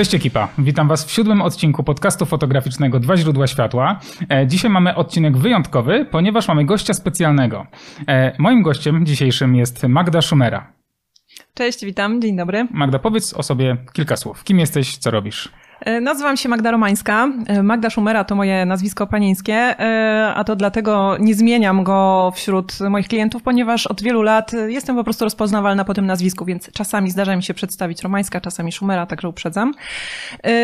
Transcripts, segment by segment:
Cześć ekipa, witam Was w siódmym odcinku podcastu fotograficznego Dwa źródła światła. E, dzisiaj mamy odcinek wyjątkowy, ponieważ mamy gościa specjalnego. E, moim gościem dzisiejszym jest Magda Szumera. Cześć, witam, dzień dobry. Magda, powiedz o sobie kilka słów. Kim jesteś, co robisz? E, nazywam się Magda Romańska. E, Magda Szumera to moje nazwisko panieńskie, e, a to dlatego nie zmieniam go wśród moich klientów, ponieważ od wielu lat jestem po prostu rozpoznawalna po tym nazwisku, więc czasami zdarza mi się przedstawić Romańska, czasami Szumera, także uprzedzam.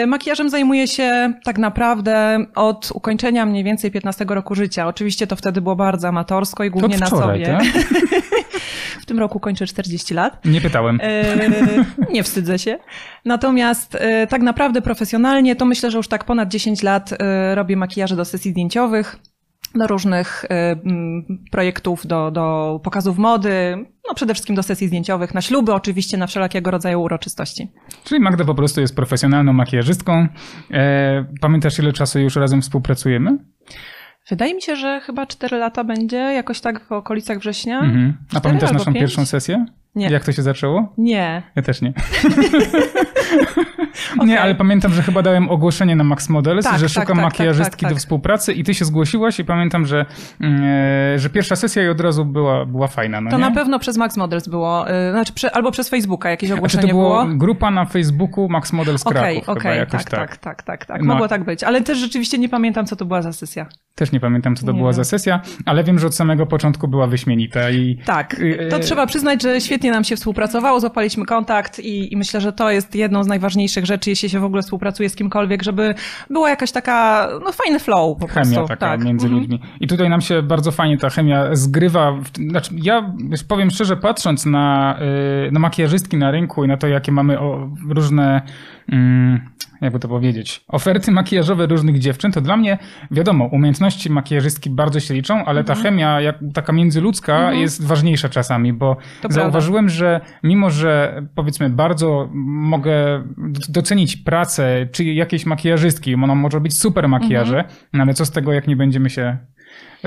Makijażem zajmuję się tak naprawdę od ukończenia mniej więcej 15 roku życia. Oczywiście to wtedy było bardzo amatorsko i głównie wczoraj, na sobie. Tak? w tym roku kończę 40 lat. Nie pytałem. nie wstydzę się. Natomiast tak naprawdę profesjonalnie to myślę, że już tak ponad 10 lat y, robię makijaże do sesji zdjęciowych, do różnych projektów, do, do pokazów mody, no przede wszystkim do sesji zdjęciowych, na śluby oczywiście, na wszelakiego rodzaju uroczystości. Czyli Magda po prostu jest profesjonalną makijażystką. E, pamiętasz ile czasu już razem współpracujemy? Wydaje mi się, że chyba 4 lata będzie, jakoś tak w okolicach września. Mhm. A pamiętasz naszą pierwszą sesję? Nie. Jak to się zaczęło? Nie. Ja też nie. okay. Nie, ale pamiętam, że chyba dałem ogłoszenie na Max Models, tak, że tak, szukam tak, makijażystki tak, tak, do współpracy i ty się zgłosiłaś i pamiętam, że, yy, że pierwsza sesja i od razu była, była fajna. No to nie? na pewno przez Max Models było, yy, znaczy albo przez Facebooka jakieś ogłoszenie znaczy to było. było. grupa na Facebooku Max Models okay, Kraków okay, chyba jakoś tak, tak. Tak, tak, tak. No. Mogło tak być, ale też rzeczywiście nie pamiętam, co to była za sesja. Też nie pamiętam, co to nie była wiem. za sesja, ale wiem, że od samego początku była wyśmienita i... Tak, to trzeba przyznać, że świetnie nam się współpracowało, złapaliśmy kontakt i, i myślę, że to jest jedną z najważniejszych rzeczy, jeśli się w ogóle współpracuje z kimkolwiek, żeby była jakaś taka, no fajny flow po chemia prostu. taka tak. między mhm. ludźmi. I tutaj nam się bardzo fajnie ta chemia zgrywa. Znaczy, ja powiem szczerze, patrząc na, y, na makijażystki na rynku i na to, jakie mamy różne jakby to powiedzieć, oferty makijażowe różnych dziewczyn, to dla mnie, wiadomo, umiejętności makijażystki bardzo się liczą, ale ta mhm. chemia jak, taka międzyludzka mhm. jest ważniejsza czasami, bo to zauważyłem, prawda. że mimo, że powiedzmy bardzo mogę docenić pracę czy jakiejś makijażystki, ona może być super makijaże, mhm. no ale co z tego, jak nie będziemy się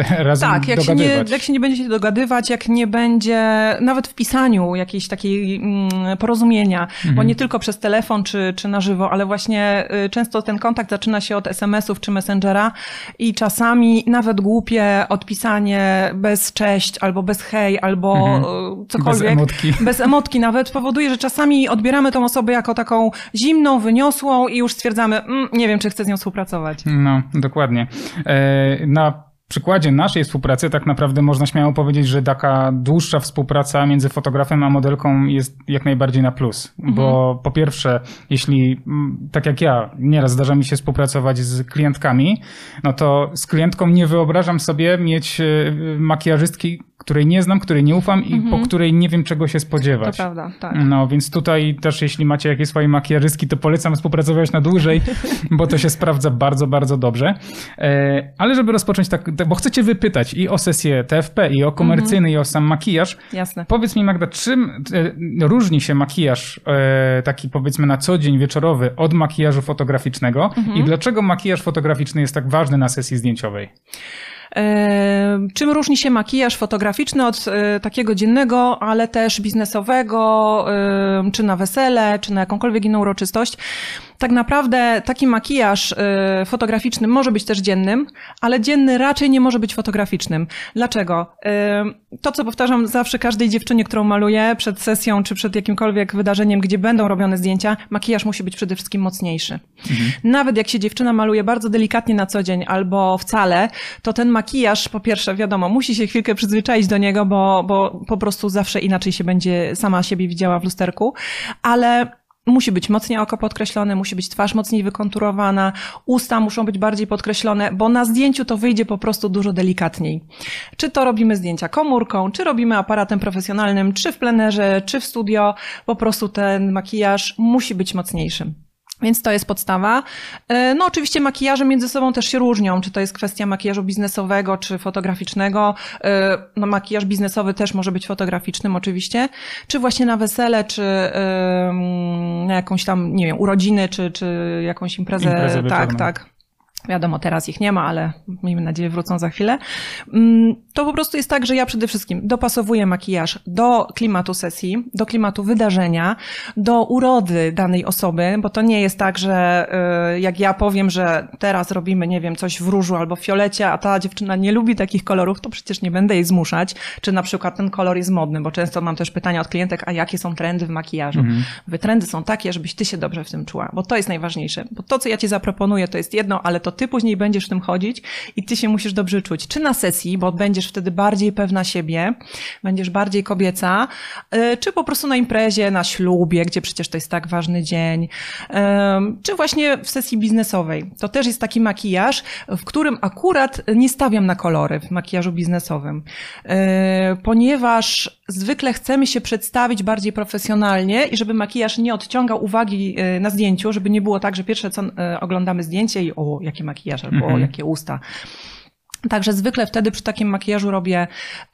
razem tak, jak dogadywać. Się nie, jak się nie będzie się dogadywać, jak nie będzie nawet w pisaniu jakiejś takiej mm, porozumienia, mhm. bo nie tylko przez telefon czy, czy na żywo, ale właśnie y, często ten kontakt zaczyna się od SMS-ów czy Messengera i czasami nawet głupie odpisanie bez cześć albo bez hej albo mhm. Cokolwiek. Bez emotki. Bez emotki nawet powoduje, że czasami odbieramy tą osobę jako taką zimną, wyniosłą i już stwierdzamy, mm, nie wiem, czy chcę z nią współpracować. No, dokładnie. E, na przykładzie naszej współpracy tak naprawdę można śmiało powiedzieć, że taka dłuższa współpraca między fotografem a modelką jest jak najbardziej na plus. Mhm. Bo po pierwsze, jeśli mm, tak jak ja, nieraz zdarza mi się współpracować z klientkami, no to z klientką nie wyobrażam sobie mieć y, makijażystki, której nie znam, której nie ufam i mhm. po której nie wiem czego się spodziewać. To prawda, tak. No więc tutaj też jeśli macie jakieś swoje makijażystki, to polecam współpracować na dłużej, bo to się sprawdza bardzo, bardzo dobrze. E, ale żeby rozpocząć tak, bo chcę cię wypytać i o sesję TFP, i o komercyjny, mhm. i o sam makijaż. Jasne. Powiedz mi Magda, czym e, różni się makijaż e, taki powiedzmy na co dzień wieczorowy od makijażu fotograficznego mhm. i dlaczego makijaż fotograficzny jest tak ważny na sesji zdjęciowej? Czym różni się makijaż fotograficzny od e, takiego dziennego, ale też biznesowego, czy na wesele, czy na jakąkolwiek inną uroczystość? Tak naprawdę taki makijaż y, fotograficzny może być też dziennym, ale dzienny raczej nie może być fotograficznym. Dlaczego? Y, to, co powtarzam zawsze każdej dziewczynie, którą maluję przed sesją czy przed jakimkolwiek wydarzeniem, gdzie będą robione zdjęcia, makijaż musi być przede wszystkim mocniejszy. Mhm. Nawet jak się dziewczyna maluje bardzo delikatnie na co dzień albo wcale, to ten makijaż, po pierwsze, wiadomo, musi się chwilkę przyzwyczaić do niego, bo, bo po prostu zawsze inaczej się będzie sama siebie widziała w lusterku, ale musi być mocniej oko podkreślone, musi być twarz mocniej wykonturowana, usta muszą być bardziej podkreślone, bo na zdjęciu to wyjdzie po prostu dużo delikatniej. Czy to robimy zdjęcia komórką, czy robimy aparatem profesjonalnym, czy w plenerze, czy w studio, po prostu ten makijaż musi być mocniejszy. Więc to jest podstawa. E, no oczywiście makijaże między sobą też się różnią, czy to jest kwestia makijażu biznesowego, czy fotograficznego. E, no makijaż biznesowy też może być fotograficznym oczywiście, czy właśnie na wesele, czy na jakąś tam, nie wiem, urodziny, czy, czy jakąś imprezę. Imprezę tak, tak. Wiadomo, teraz ich nie ma, ale miejmy nadzieję wrócą za chwilę. Mm, to po prostu jest tak, że ja przede wszystkim dopasowuję makijaż do klimatu sesji, do klimatu wydarzenia, do urody danej osoby, bo to nie jest tak, że y, jak ja powiem, że teraz robimy, nie wiem, coś w różu albo w fiolecie, a ta dziewczyna nie lubi takich kolorów, to przecież nie będę jej zmuszać, czy na przykład ten kolor jest modny, bo często mam też pytania od klientek, a jakie są trendy w makijażu? Mhm. trendy są takie, żebyś ty się dobrze w tym czuła, bo to jest najważniejsze. Bo to, co ja ci zaproponuję, to jest jedno, ale to ty później będziesz w tym chodzić i ty się musisz dobrze czuć. Czy na sesji, bo będziesz wtedy bardziej pewna siebie, będziesz bardziej kobieca, y, czy po prostu na imprezie, na ślubie, gdzie przecież to jest tak ważny dzień, czy właśnie w sesji biznesowej. To też jest taki makijaż, w którym akurat nie stawiam na kolory w makijażu biznesowym, y, ponieważ zwykle chcemy się przedstawić bardziej profesjonalnie i żeby makijaż nie odciągał uwagi na zdjęciu, żeby nie było tak, że pierwsze co oglądamy zdjęcie i o, jakie makijaż albo mm -hmm. jakie usta. Także zwykle wtedy przy takim makijażu robię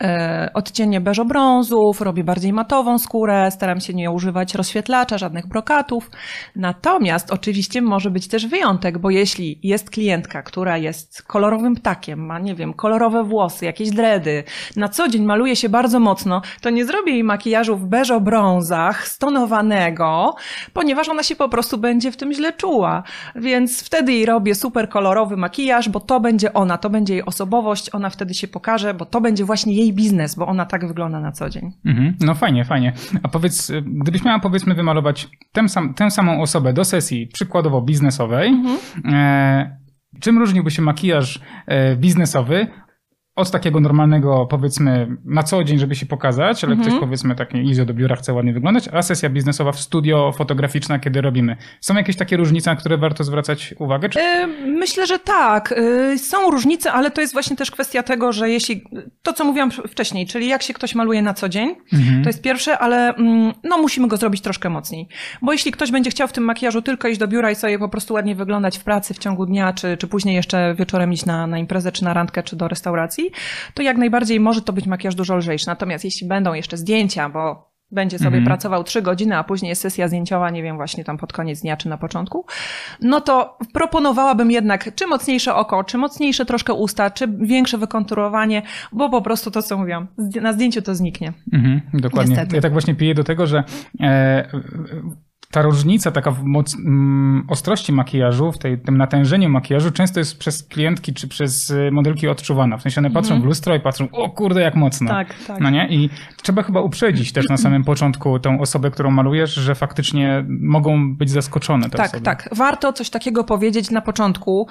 e, odcienie beżobrązów, robię bardziej matową skórę, staram się nie używać rozświetlacza, żadnych brokatów. Natomiast oczywiście może być też wyjątek, bo jeśli jest klientka, która jest kolorowym ptakiem, ma, nie wiem, kolorowe włosy, jakieś dredy, na co dzień maluje się bardzo mocno, to nie zrobię jej makijażu w beżobrązach, stonowanego, ponieważ ona się po prostu będzie w tym źle czuła. Więc wtedy jej robię super kolorowy makijaż, bo to będzie ona, to będzie jej osobowość, ona wtedy się pokaże, bo to będzie właśnie jej biznes, bo ona tak wygląda na co dzień. Mhm. No fajnie, fajnie. A powiedz, gdybyś miała powiedzmy wymalować tę, sam, tę samą osobę do sesji przykładowo biznesowej, mhm. e, czym różniłby się makijaż e, biznesowy od takiego normalnego, powiedzmy, na co dzień, żeby się pokazać, ale ktoś, mhm. powiedzmy, takie idzie do biura, chce ładnie wyglądać, a sesja biznesowa w studio, fotograficzna, kiedy robimy. Są jakieś takie różnice, na które warto zwracać uwagę? Czy... E, myślę, że tak. E, są różnice, ale to jest właśnie też kwestia tego, że jeśli, to co mówiłam wcześniej, czyli jak się ktoś maluje na co dzień, mhm. to jest pierwsze, ale mm, no musimy go zrobić troszkę mocniej. Bo jeśli ktoś będzie chciał w tym makijażu tylko iść do biura i sobie po prostu ładnie wyglądać w pracy w ciągu dnia, czy, czy później jeszcze wieczorem iść na, na imprezę, czy na randkę, czy do restauracji, to jak najbardziej może to być makijaż dużo lżejszy. Natomiast jeśli będą jeszcze zdjęcia, bo będzie sobie mhm. pracował trzy godziny, a później jest sesja zdjęciowa, nie wiem, właśnie tam pod koniec dnia czy na początku, no to proponowałabym jednak czy mocniejsze oko, czy mocniejsze troszkę usta, czy większe wykonturowanie, bo po prostu to, co mówiłam, na zdjęciu to zniknie. Mhm, dokładnie. Niestety. Ja tak właśnie piję do tego, że e, ta różnica taka w moc, mm, ostrości makijażu, w tej, tym natężeniu makijażu często jest przez klientki czy przez y, modelki odczuwana. W sensie one patrzą mm w lustro i patrzą, o kurde, jak mocno. Tak, tak. No nie? I trzeba chyba uprzedzić też na samym początku tą osobę, którą malujesz, że faktycznie mogą być zaskoczone te tak, osoby. Tak, tak. Warto coś takiego powiedzieć na początku.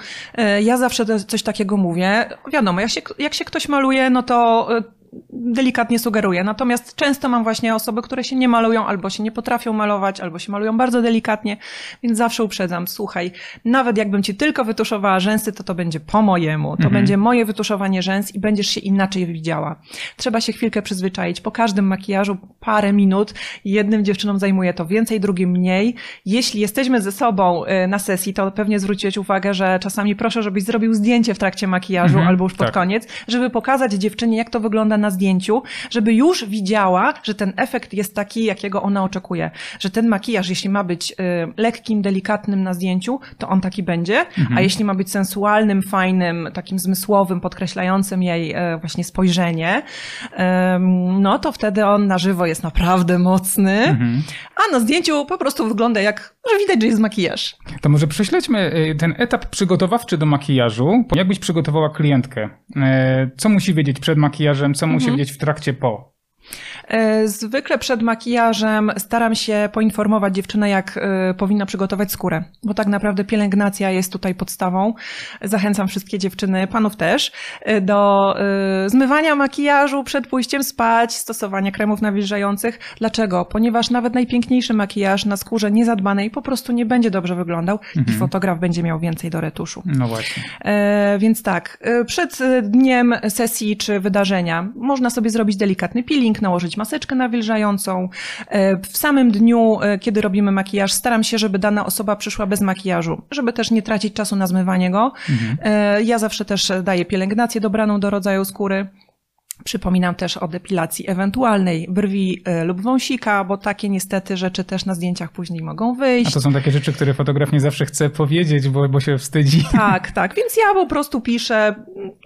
Y, ja zawsze coś takiego mówię. Wiadomo, jak się, jak się ktoś maluje, no to y, delikatnie sugeruję. Natomiast często mam właśnie osoby, które się nie malują, albo się nie potrafią malować, albo się malują bardzo delikatnie, więc zawsze uprzedzam, słuchaj, nawet jakbym ci tylko wytuszowała rzęsy, to to będzie po mojemu, to mhm. będzie moje wytuszowanie rzęs i będziesz się inaczej widziała. Trzeba się chwilkę przyzwyczaić. Po każdym makijażu parę minut, jednym dziewczynom zajmuje to więcej, drugim mniej. Jeśli jesteśmy ze sobą y, na sesji, to pewnie zwróciłeś uwagę, że czasami proszę, żebyś zrobił zdjęcie w trakcie makijażu mhm. albo już pod tak. koniec, żeby pokazać dziewczynie, jak to wygląda na zdjęciu, żeby już widziała, że ten efekt jest taki, jakiego ona oczekuje. Że ten makijaż, jeśli ma być y, lekkim, delikatnym na zdjęciu, to on taki będzie, mhm. a jeśli ma być sensualnym, fajnym, takim zmysłowym, podkreślającym jej y, właśnie spojrzenie, no to wtedy on na żywo jest naprawdę mocny, mhm. a na zdjęciu po prostu wygląda jak, że widać, że jest makijaż. To może prześledźmy y, ten etap przygotowawczy do makijażu. Jakbyś przygotowała klientkę? Y, co musi wiedzieć przed makijażem, co musi mhm. wiedzieć w trakcie po? E, zwykle przed makijażem staram się poinformować dziewczynę, jak e, powinna przygotować skórę, bo tak naprawdę pielęgnacja jest tutaj podstawą. Zachęcam wszystkie dziewczyny, panów też, e, do zmywania makijażu przed pójściem spać, stosowania kremów nawilżających. Dlaczego? Ponieważ nawet najpiękniejszy makijaż na skórze niezadbanej po prostu nie będzie dobrze wyglądał mhm. i fotograf będzie miał więcej do retuszu. No właśnie. Więc tak, przed dniem sesji czy wydarzenia można sobie zrobić delikatny peeling, nałożyć maseczkę nawilżającą. E, w samym dniu, e, kiedy robimy makijaż, staram się, żeby dana osoba przyszła bez makijażu, żeby też nie tracić czasu na zmywanie go. Mhm. E, ja zawsze też daję pielęgnację dobraną do rodzaju skóry. Przypominam też o depilacji ewentualnej brwi e, lub wąsika, bo takie niestety rzeczy też na zdjęciach później mogą wyjść. A to są takie rzeczy, które fotograf nie zawsze chce powiedzieć, bo, bo się wstydzi. Tak, tak. Więc ja po prostu piszę,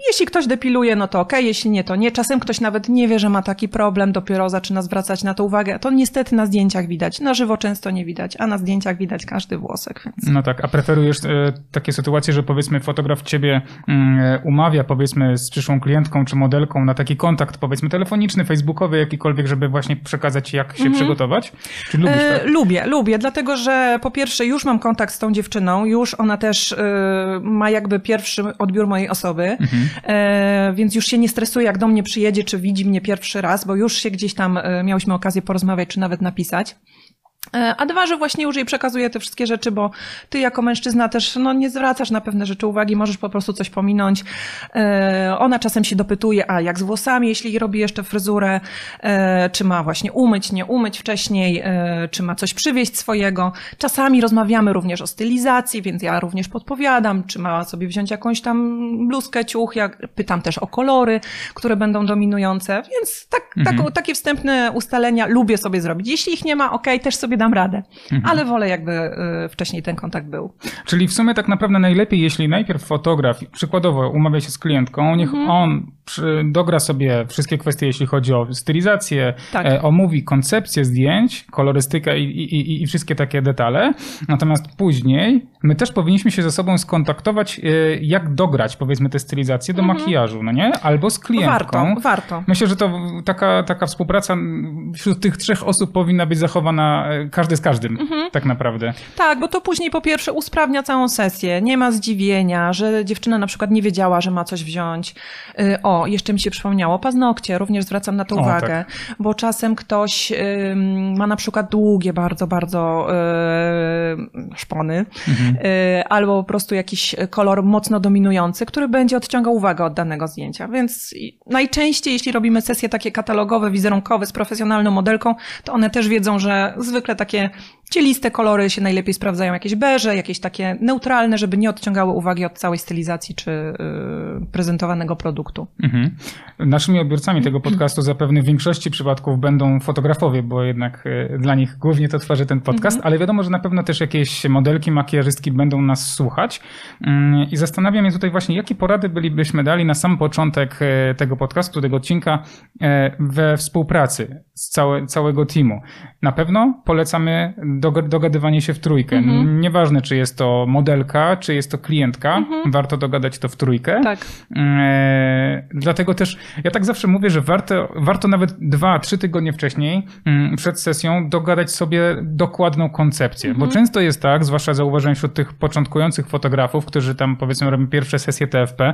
jeśli ktoś depiluje, no to ok, jeśli nie, to nie. Czasem ktoś nawet nie wie, że ma taki problem, dopiero zaczyna zwracać na to uwagę. To niestety na zdjęciach widać. Na żywo często nie widać, a na zdjęciach widać każdy włosek. Więc... No tak, a preferujesz e, takie sytuacje, że powiedzmy fotograf ciebie mm, e, umawia, powiedzmy z przyszłą klientką czy modelką na taki kontakt, powiedzmy telefoniczny, facebookowy, jakikolwiek, żeby właśnie przekazać, jak się mhm. przygotować? Czy lubisz e, tak? lubię, lubię, dlatego że po pierwsze już mam kontakt z tą dziewczyną, już ona też e, ma jakby pierwszy odbiór mojej osoby, mhm. e, więc już się nie stresuje, jak do mnie przyjedzie, czy widzi mnie pierwszy raz, bo już się gdzieś tam e, miałyśmy okazję porozmawiać, czy nawet napisać. E, a dwa, że właśnie już jej przekazuje te wszystkie rzeczy, bo ty jako mężczyzna też no, nie zwracasz na pewne rzeczy uwagi, możesz po prostu coś pominąć. E, ona czasem się dopytuje, a jak z włosami, jeśli robi jeszcze fryzurę, e, czy ma właśnie umyć, nie umyć wcześniej, czy ma coś przywieźć swojego. Czasami rozmawiamy również o stylizacji, więc ja również podpowiadam, czy ma sobie wziąć jakąś tam bluzkę, ciuch, jak, pytam też o kolory, które będą dominujące, więc tak, mhm. tak, takie wstępne ustalenia lubię sobie zrobić. Jeśli ich nie ma, ok, też sobie dam radę, mhm. ale wolę jakby y, wcześniej ten kontakt był. Czyli w sumie tak naprawdę najlepiej, jeśli najpierw fotograf, przykładowo umawia się z klientką, niech mhm. on dogra sobie wszystkie kwestie, jeśli chodzi o stylizację, tak. E, omówi koncepcję zdjęć, kolorystykę i, i, i, wszystkie takie detale. Natomiast później my też powinniśmy się ze sobą skontaktować, e, jak dograć, powiedzmy, tę stylizację do mhm. makijażu, no nie? Albo z klientką. Warto, warto. Myślę, że to taka, taka współpraca wśród tych trzech osób powinna być zachowana e, każdy z każdym, mhm. tak naprawdę. Tak, bo to później po pierwsze usprawnia całą sesję. Nie ma zdziwienia, że dziewczyna na przykład nie wiedziała, że ma coś wziąć. O, jeszcze mi się przypomniało, paznokcie, również zwracam na to o, uwagę, tak. bo czasem ktoś y, ma na przykład długie, bardzo, bardzo y, szpony, mhm. y, albo po prostu jakiś kolor mocno dominujący, który będzie odciągał uwagę od danego zdjęcia. Więc najczęściej, jeśli robimy sesje takie katalogowe, wizerunkowe z profesjonalną modelką, to one też wiedzą, że zwykle takie cieliste kolory się najlepiej sprawdzają, jakieś beże, jakieś takie neutralne, żeby nie odciągały uwagi od całej stylizacji czy y, prezentowanego produktu. Mhm. Naszymi odbiorcami tego podcastu zapewne w większości przypadków będą fotografowie, bo jednak y, dla nich głównie to tworzy ten podcast, mhm. ale wiadomo, że na pewno też jakieś modelki, makijażystki będą nas słuchać. Mm, I zastanawiam się tutaj właśnie, jakie porady bylibyśmy dali na sam początek y, tego podcastu, tego odcinka we współpracy z całe, całego teamu. Na pewno polecamy dogadywanie się w trójkę. Mhm. Nieważne, czy jest to modelka, czy jest to klientka, mhm. warto dogadać to w trójkę. Tak. E, dlatego też ja tak zawsze mówię, że warto, warto nawet dwa, trzy tygodnie wcześniej mm, przed sesją dogadać sobie dokładną koncepcję, mhm. bo często jest tak, zwłaszcza zauważyłem wśród tych początkujących fotografów, którzy tam powiedzmy robią pierwsze sesje TFP,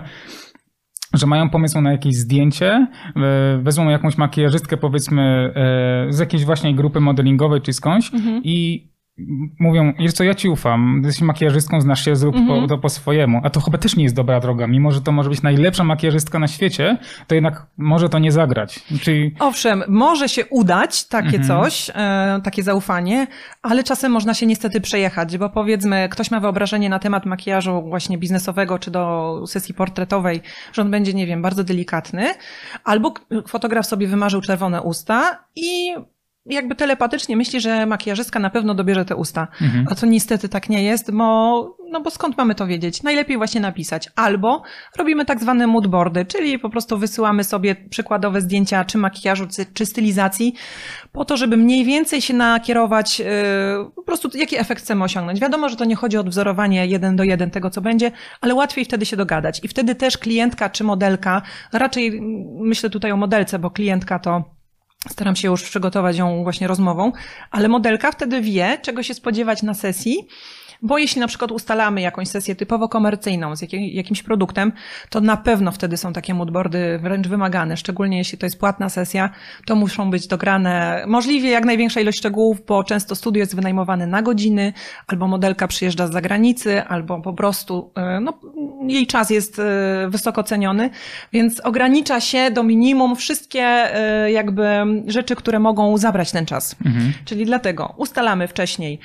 że mają pomysł na jakieś zdjęcie, e, wezmą jakąś makijażystkę powiedzmy e, z jakiejś właśnie grupy modelingowej czy skądś mhm. i mówią, jest co, ja ci ufam, jesteś makijażystką, znasz się, zrób mm -hmm. to po swojemu. A to chyba też nie jest dobra droga. Mimo, że to może być najlepsza makijażystka na świecie, to jednak może to nie zagrać. Czyli... Owszem, może się udać takie mm -hmm. coś, e, takie zaufanie, ale czasem można się niestety przejechać, bo powiedzmy, ktoś ma wyobrażenie na temat makijażu właśnie biznesowego, czy do sesji portretowej, że on będzie, nie wiem, bardzo delikatny, albo fotograf sobie wymarzył czerwone usta i jakby telepatycznie myśli, że makijażystka na pewno dobierze te usta. Mhm. A to niestety tak nie jest, bo, no bo skąd mamy to wiedzieć? Najlepiej właśnie napisać. Albo robimy tak zwane moodboardy, czyli po prostu wysyłamy sobie przykładowe zdjęcia czy makijażu, czy stylizacji, po to, żeby mniej więcej się nakierować, yy, po prostu jaki efekt chcemy osiągnąć. Wiadomo, że to nie chodzi o wzorowanie jeden do jeden tego, co będzie, ale łatwiej wtedy się dogadać. I wtedy też klientka czy modelka, raczej myślę tutaj o modelce, bo klientka to Staram się już przygotować ją właśnie rozmową, ale modelka wtedy wie, czego się spodziewać na sesji bo jeśli na przykład ustalamy jakąś sesję typowo komercyjną z jakimś produktem, to na pewno wtedy są takie moodboardy wręcz wymagane, szczególnie jeśli to jest płatna sesja, to muszą być dograne możliwie jak największa ilość szczegółów, bo często studio jest wynajmowane na godziny, albo modelka przyjeżdża z zagranicy, albo po prostu e, no, jej czas jest e, wysoko ceniony, więc ogranicza się do minimum wszystkie e, jakby rzeczy, które mogą zabrać ten czas. Mhm. Czyli dlatego ustalamy wcześniej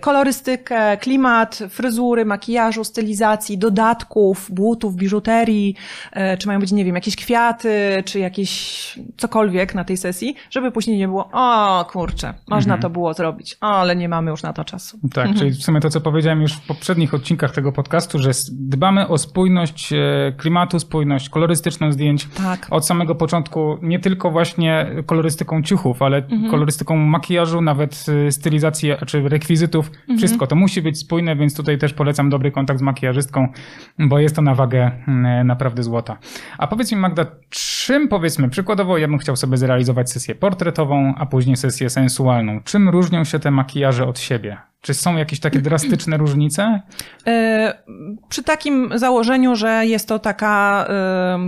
kolorystykę, klimat fryzury, makijażu, stylizacji, dodatków, butów, biżuterii, e, czy mają być, nie wiem, jakieś kwiaty, czy jakieś cokolwiek na tej sesji, żeby później nie było, o kurczę, można mhm. to było zrobić, ale nie mamy już na to czasu. Tak, czyli w sumie to, co powiedziałem już w poprzednich odcinkach tego podcastu, że dbamy o spójność e, klimatu, spójność kolorystyczną zdjęć. Tak. Od samego początku nie tylko właśnie kolorystyką ciuchów, ale mhm. kolorystyką makijażu, nawet e, stylizacji czy rekwizytów. Mhm. Wszystko to musi być być spójne, więc tutaj też polecam dobry kontakt z makijażystką, bo jest to na wagę mm, naprawdę złota. A powiedz mi Magda, czym powiedzmy, przykładowo ja bym chciał sobie zrealizować sesję portretową, a później sesję sensualną. Czym różnią się te makijaże od siebie? Czy są jakieś takie drastyczne różnice? E, przy takim założeniu, że jest to taka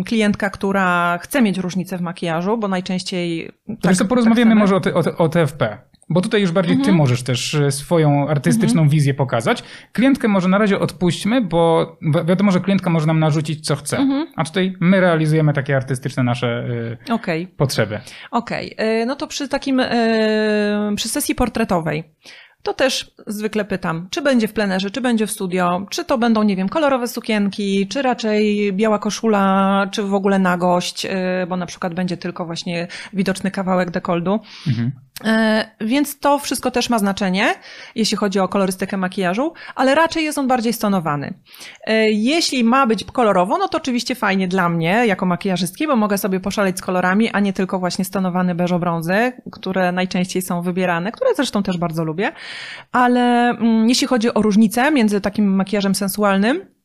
klientka, która chce mieć różnicę w makijażu, bo najczęściej. Tak, to porozmawiamy tak może o, o, o TFP. Bo tutaj już bardziej mhm. ty możesz też e, swoją artystyczną mhm. wizję pokazać. Klientkę może na razie odpuśćmy, bo wi wiadomo, że klientka może nam narzucić, co chce. Mhm. A tutaj my realizujemy takie artystyczne nasze y, okay. potrzeby. Okej, okay. no to przy takim, y, przy sesji portretowej to też zwykle pytam, czy będzie w plenerze, czy będzie w studio, czy to będą, nie wiem, kolorowe sukienki, czy raczej biała koszula, czy w ogóle nagość, bo na przykład będzie tylko właśnie widoczny kawałek dekoldu. Mhm. E, więc to wszystko też ma znaczenie, jeśli chodzi o kolorystykę makijażu, ale raczej jest on bardziej stonowany. E, jeśli ma być kolorowo, no to oczywiście fajnie dla mnie, jako makijażystki, bo mogę sobie poszaleć z kolorami, a nie tylko właśnie stonowane beżo-brązy, które najczęściej są wybierane, które zresztą też bardzo lubię. Ale mm, jeśli chodzi o różnicę między takim makijażem sensualnym,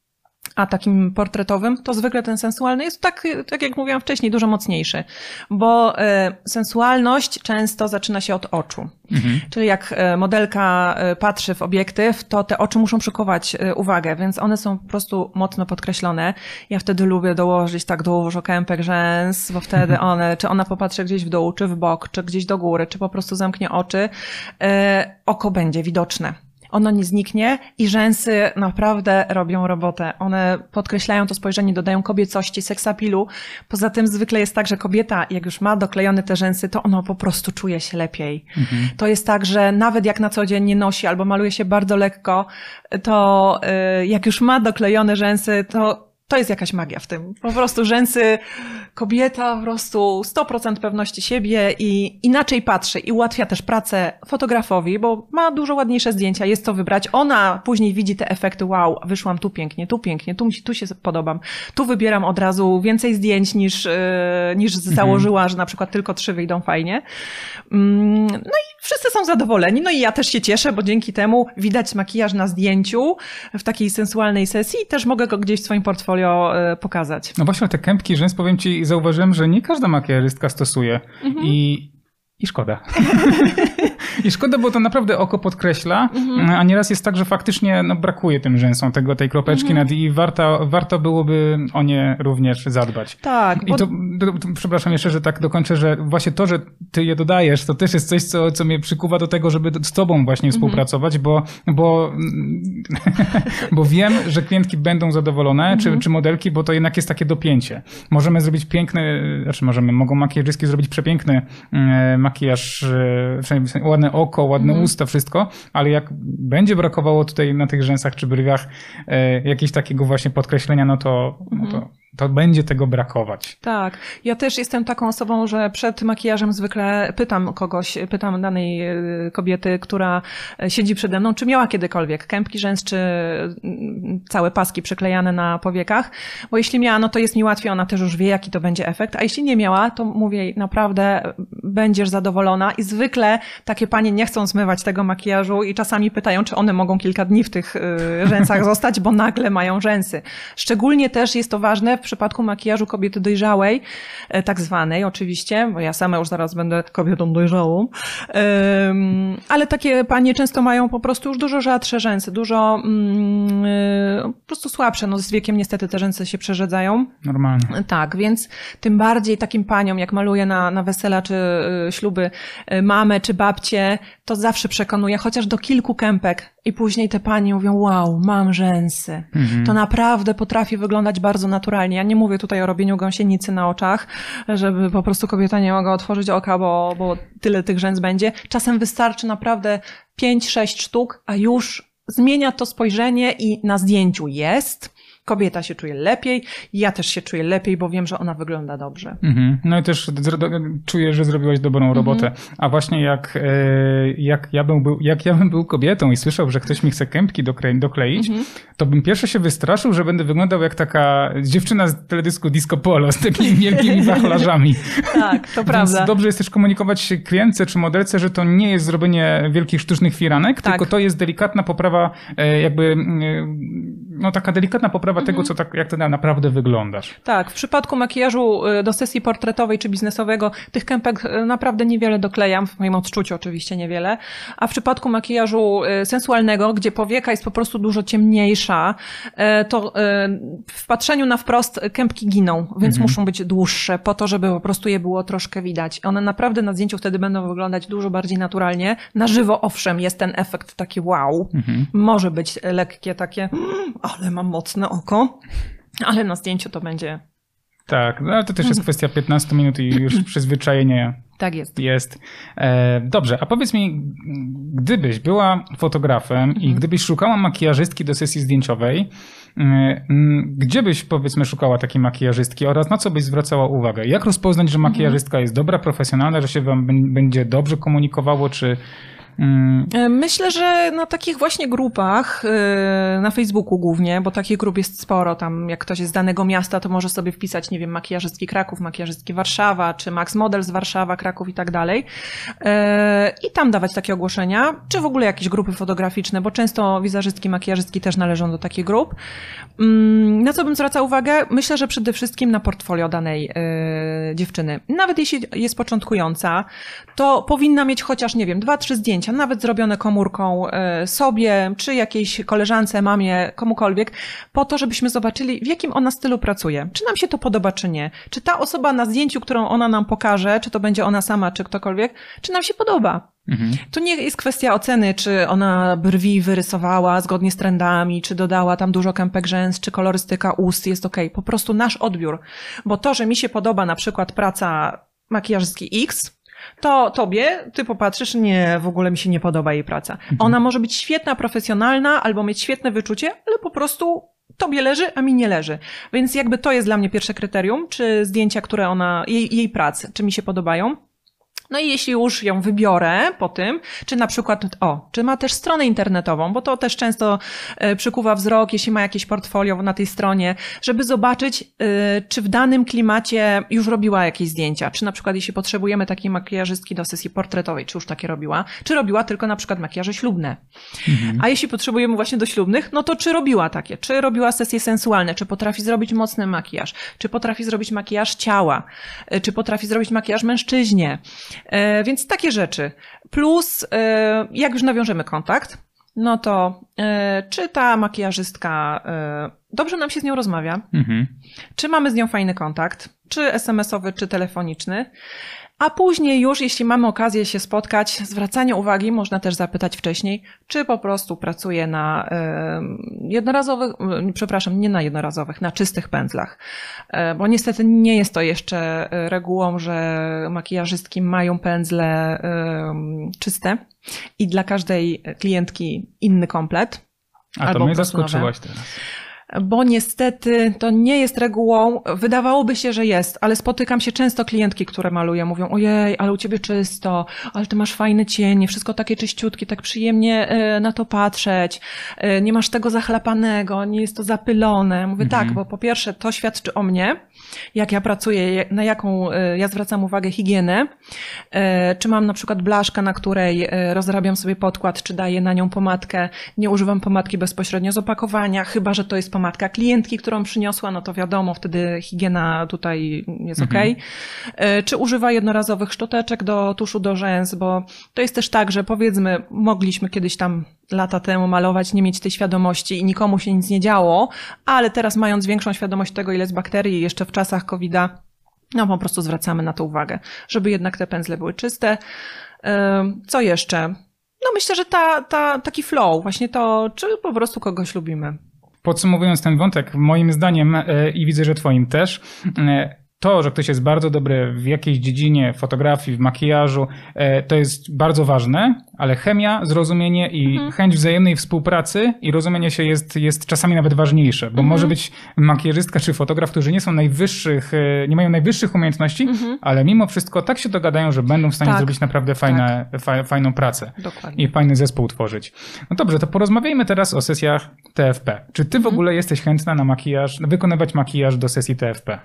a takim portretowym, to zwykle ten sensualny jest tak, tak jak mówiłam wcześniej, dużo mocniejszy, bo e, sensualność często zaczyna się od oczu. Mhm. Czyli jak e, modelka e, patrzy w obiektyw, to te oczy muszą przykuwać uwagę, więc one są po prostu mocno podkreślone. Ja wtedy lubię dołożyć tak dużo kępek rzęs, bo wtedy mhm. one, czy ona popatrzy gdzieś w dół, czy w bok, czy gdzieś do góry, czy po prostu zamknie oczy, oko będzie widoczne ono nie zniknie i rzęsy naprawdę robią robotę. One podkreślają to spojrzenie, dodają kobiecości, seksapilu. Poza tym zwykle jest tak, że kobieta, jak już ma doklejone te rzęsy, to ona po prostu czuje się lepiej. Mhm. To jest tak, że nawet jak na co dzień nie nosi albo maluje się bardzo lekko, to y, jak już ma doklejone rzęsy, to to jest jakaś magia w tym. Po prostu rzęsy, kobieta, po prostu 100% pewności siebie i inaczej patrzy i ułatwia też pracę fotografowi, bo ma dużo ładniejsze zdjęcia, jest co wybrać. Ona później widzi te efekty, wow, wyszłam tu pięknie, tu pięknie, tu, tu się podobam. Tu wybieram od razu więcej zdjęć niż, yy, niż mhm. założyła, że na przykład tylko trzy wyjdą fajnie. Mm, no i wszyscy są zadowoleni, no i ja też się cieszę, bo dzięki temu widać makijaż na zdjęciu w takiej sensualnej sesji i też mogę go gdzieś w swoim portfolio e, pokazać. No właśnie te kępki rzęs, powiem ci, zauważyłem, że nie każda makijażystka stosuje. Mhm. I, I szkoda. I szkoda, bo to naprawdę oko podkreśla, mhm. a nieraz jest tak, że faktycznie no, brakuje tym rzęsom tego, tej kropeczki mhm. nad i warto, warto byłoby o nie również zadbać. Tak. I bo... to, to, to, przepraszam jeszcze, że tak dokończę, że właśnie to, że ty je dodajesz, to też jest coś, co, co mnie przykuwa do tego, żeby z tobą właśnie mhm. współpracować, bo, bo, bo wiem, że klientki będą zadowolone, czy, mhm. czy modelki, bo to jednak jest takie dopięcie. Możemy zrobić piękny, znaczy możemy, mogą makijażystki zrobić przepiękny mm, makijaż, e, ładny ładne oko, ładne mhm. usta, wszystko, ale jak będzie brakowało tutaj na tych rzęsach czy brwiach e, jakiegoś takiego właśnie podkreślenia, no to, no to mhm to będzie tego brakować. Tak. Ja też jestem taką osobą, że przed makijażem zwykle pytam kogoś, pytam danej y, kobiety, która siedzi przede mną, czy miała kiedykolwiek kępki rzęs, czy mm, całe paski przyklejane na powiekach, bo jeśli miała, no to jest mi łatwiej, ona też już wie, jaki to będzie efekt, a jeśli nie miała, to mówię, naprawdę będziesz zadowolona i zwykle takie panie nie chcą zmywać tego makijażu i czasami pytają, czy one mogą kilka dni w tych y, rzęsach zostać, bo nagle mają rzęsy. Szczególnie też jest to ważne przypadku makijażu kobiety dojrzałej, e, tak zwanej oczywiście, bo ja sama już zaraz będę kobietą dojrzałą, ale takie panie często mają po prostu już dużo rzadsze rzęsy, dużo mm, e, po prostu słabsze. No z wiekiem niestety te rzęsy się przerzedzają. Normalnie. Tak, więc tym bardziej takim paniom, jak maluję na, na wesela czy y, śluby mamę czy babcię, to zawsze przekonuję, chociaż do kilku kępek. I później te panie mówią, wow, mam rzęsy. Mhm. To naprawdę potrafi wyglądać bardzo naturalnie. Ja nie mówię tutaj o robieniu gąsienicy na oczach, żeby po prostu kobieta nie mogła otworzyć oka, bo, bo tyle tych rzęs będzie. Czasem wystarczy naprawdę 5-6 sztuk, a już zmienia to spojrzenie i na zdjęciu jest, kobieta się czuje lepiej, ja też się czuję lepiej, bo wiem, że ona wygląda dobrze. Mhm. No i też czuję, że zrobiłaś dobrą mhm. robotę. A właśnie jak, e, jak, ja bym był, jak ja bym był kobietą i słyszał, że ktoś mi chce kępki dokleić, mhm. to bym pierwsze się wystraszył, że będę wyglądał jak taka dziewczyna z teledysku Disco Polo z takimi wielkimi wachlarzami. tak, to prawda. Więc dobrze jest też komunikować klientce czy modelce, że to nie jest zrobienie wielkich sztucznych firanek, tak. tylko to jest delikatna poprawa, e, jakby no taka delikatna poprawa mhm. tego, co tak, jak ty naprawdę wyglądasz. Tak, w przypadku makijażu y, do sesji portretowej czy biznesowego tych kępek y, naprawdę niewiele doklejam, w moim odczuciu oczywiście niewiele, a w przypadku makijażu y, sensualnego, gdzie powieka jest po prostu dużo ciemniejsza, to w patrzeniu na wprost kępki giną, więc mhm. muszą być dłuższe po to, żeby po prostu je było troszkę widać. One naprawdę na zdjęciu wtedy będą wyglądać dużo bardziej naturalnie. Na żywo owszem jest ten efekt taki wow. Mhm. Może być lekkie takie ale mam mocne oko, ale na zdjęciu to będzie. Tak, no ale to też jest mhm. kwestia 15 minut i już przyzwyczajenie. Tak jest. Jest. E, dobrze, a powiedz mi, gdybyś była fotografem i mhm. gdybyś szukała makijażystki do sesji zdjęciowej, e, gdzie byś powiedzmy szukała takiej makijażystki oraz na co byś zwracała uwagę? Jak rozpoznać, że makijażystka jest dobra, profesjonalna, że się wam będzie dobrze komunikowało, czy Mm. Myślę, że na takich właśnie grupach, e, na Facebooku głównie, bo takich grup jest sporo, tam jak ktoś jest z danego miasta, to może sobie wpisać, nie wiem, makijażystki Kraków, makijażystki Warszawa, czy Max Model z Warszawa, Kraków i tak dalej. E, I tam dawać takie ogłoszenia, czy w ogóle jakieś grupy fotograficzne, bo często wizerzystki, makijażystki też należą do takich grup. Mm, na co bym zwracał uwagę? Myślę, że przede wszystkim na portfolio danej dziewczyny. Nawet jeśli jest początkująca, to powinna mieć chociaż, nie wiem, dwa, trzy zdjęcia, zdjęcia, nawet zrobione komórką e, sobie, czy jakiejś koleżance, mamie, komukolwiek, po to, żebyśmy zobaczyli, w jakim ona stylu pracuje. Czy nam się to podoba, czy nie. Czy ta osoba na zdjęciu, którą ona nam pokaże, czy to będzie ona sama, czy ktokolwiek, czy nam się podoba. Mhm. To nie jest kwestia oceny, czy ona brwi wyrysowała zgodnie z trendami, czy dodała tam dużo kępek rzęs, czy kolorystyka ust jest ok. Po prostu nasz odbiór. Bo to, że mi się podoba na przykład praca makijażystki X, to tobie, ty popatrzysz, nie, w ogóle mi się nie podoba jej praca. Mhm. Ona może być świetna, profesjonalna, albo mieć świetne wyczucie, ale po prostu tobie leży, a mi nie leży. Więc jakby to jest dla mnie pierwsze kryterium, czy zdjęcia, które ona, jej, jej pracy, czy mi się podobają. No i jeśli już ją wybiorę po tym, czy na przykład, o, czy ma też stronę internetową, bo to też często e, przykuwa wzrok, jeśli ma jakieś portfolio na tej stronie, żeby zobaczyć, e, czy w danym klimacie już robiła jakieś zdjęcia, czy na przykład jeśli potrzebujemy takiej makijażystki do sesji portretowej, czy już takie robiła, czy robiła tylko na przykład makijaże ślubne. Mhm. A jeśli potrzebujemy właśnie do ślubnych, no to czy robiła takie, czy robiła sesje sensualne, czy potrafi zrobić mocny makijaż, czy potrafi zrobić makijaż ciała, e, czy potrafi zrobić makijaż mężczyźnie, więc takie rzeczy. Plus, e, jak już nawiążemy kontakt, no to e, czy ta makijażystka dobrze nam się z nią rozmawia, mhm. czy mamy z nią fajny kontakt, czy SMS-owy, czy telefoniczny. A później już, jeśli mamy okazję się spotkać, zwracanie uwagi można też zapytać wcześniej, czy po prostu pracuje na jednorazowych, przepraszam, nie na jednorazowych, na czystych pędzlach. E, bo niestety nie jest to jeszcze e, regułą, że makijażystki mają pędzle czyste i dla każdej klientki inny komplet. A to mnie zaskoczyłaś teraz bo niestety to nie jest regułą. Wydawałoby się, że jest, ale spotykam się często klientki, które malują, mówią, ojej, ale u ciebie czysto, ale ty masz fajne cienie, wszystko takie czyściutkie, tak przyjemnie e, na to patrzeć, e, nie masz tego zachlapanego, nie jest to zapylone. Mówię, tak, mhm. tak, bo po pierwsze to świadczy o mnie, jak ja pracuję, na jaką e, ja zwracam uwagę higienę, czy mam na przykład blaszkę, na której rozrabiam sobie podkład, czy daję na nią pomadkę, nie używam pomadki bezpośrednio z opakowania, chyba, że to jest pomadka matka klientki, którą przyniosła, no to wiadomo, wtedy higiena tutaj jest Mhm. ok. Czy używa jednorazowych szczoteczek do tuszu do rzęs, bo to jest też tak, że powiedzmy, mogliśmy kiedyś tam lata temu malować, nie mieć tej świadomości i nikomu się nic nie działo, ale teraz mając większą świadomość tego, ile jest bakterii jeszcze w czasach COVID-a, no po prostu zwracamy na to uwagę, żeby jednak te pędzle były czyste. Ym, Co jeszcze? No myślę, że ta, ta, taki flow, właśnie to, czy po prostu kogoś lubimy. Podsumowując ten wątek, moim zdaniem e, i widzę, że twoim też, e, to, że ktoś jest bardzo dobry w jakiejś dziedzinie fotografii, w makijażu, e, to jest bardzo ważne, ale chemia, zrozumienie i chęć wzajemnej współpracy i rozumienie się jest, jest czasami nawet ważniejsze, bo może być makijażystka czy fotograf, którzy nie są najwyższych, e, nie mają najwyższych umiejętności, ale mimo wszystko tak się dogadają, że będą w stanie Tak. zrobić naprawdę fajne, fa, fajną pracę Dokładnie. i fajny zespół tworzyć. No dobrze, to porozmawiajmy teraz o sesjach TFP. Czy ty w ogóle jesteś chętna na makijaż, wykonywać makijaż do sesji TFP?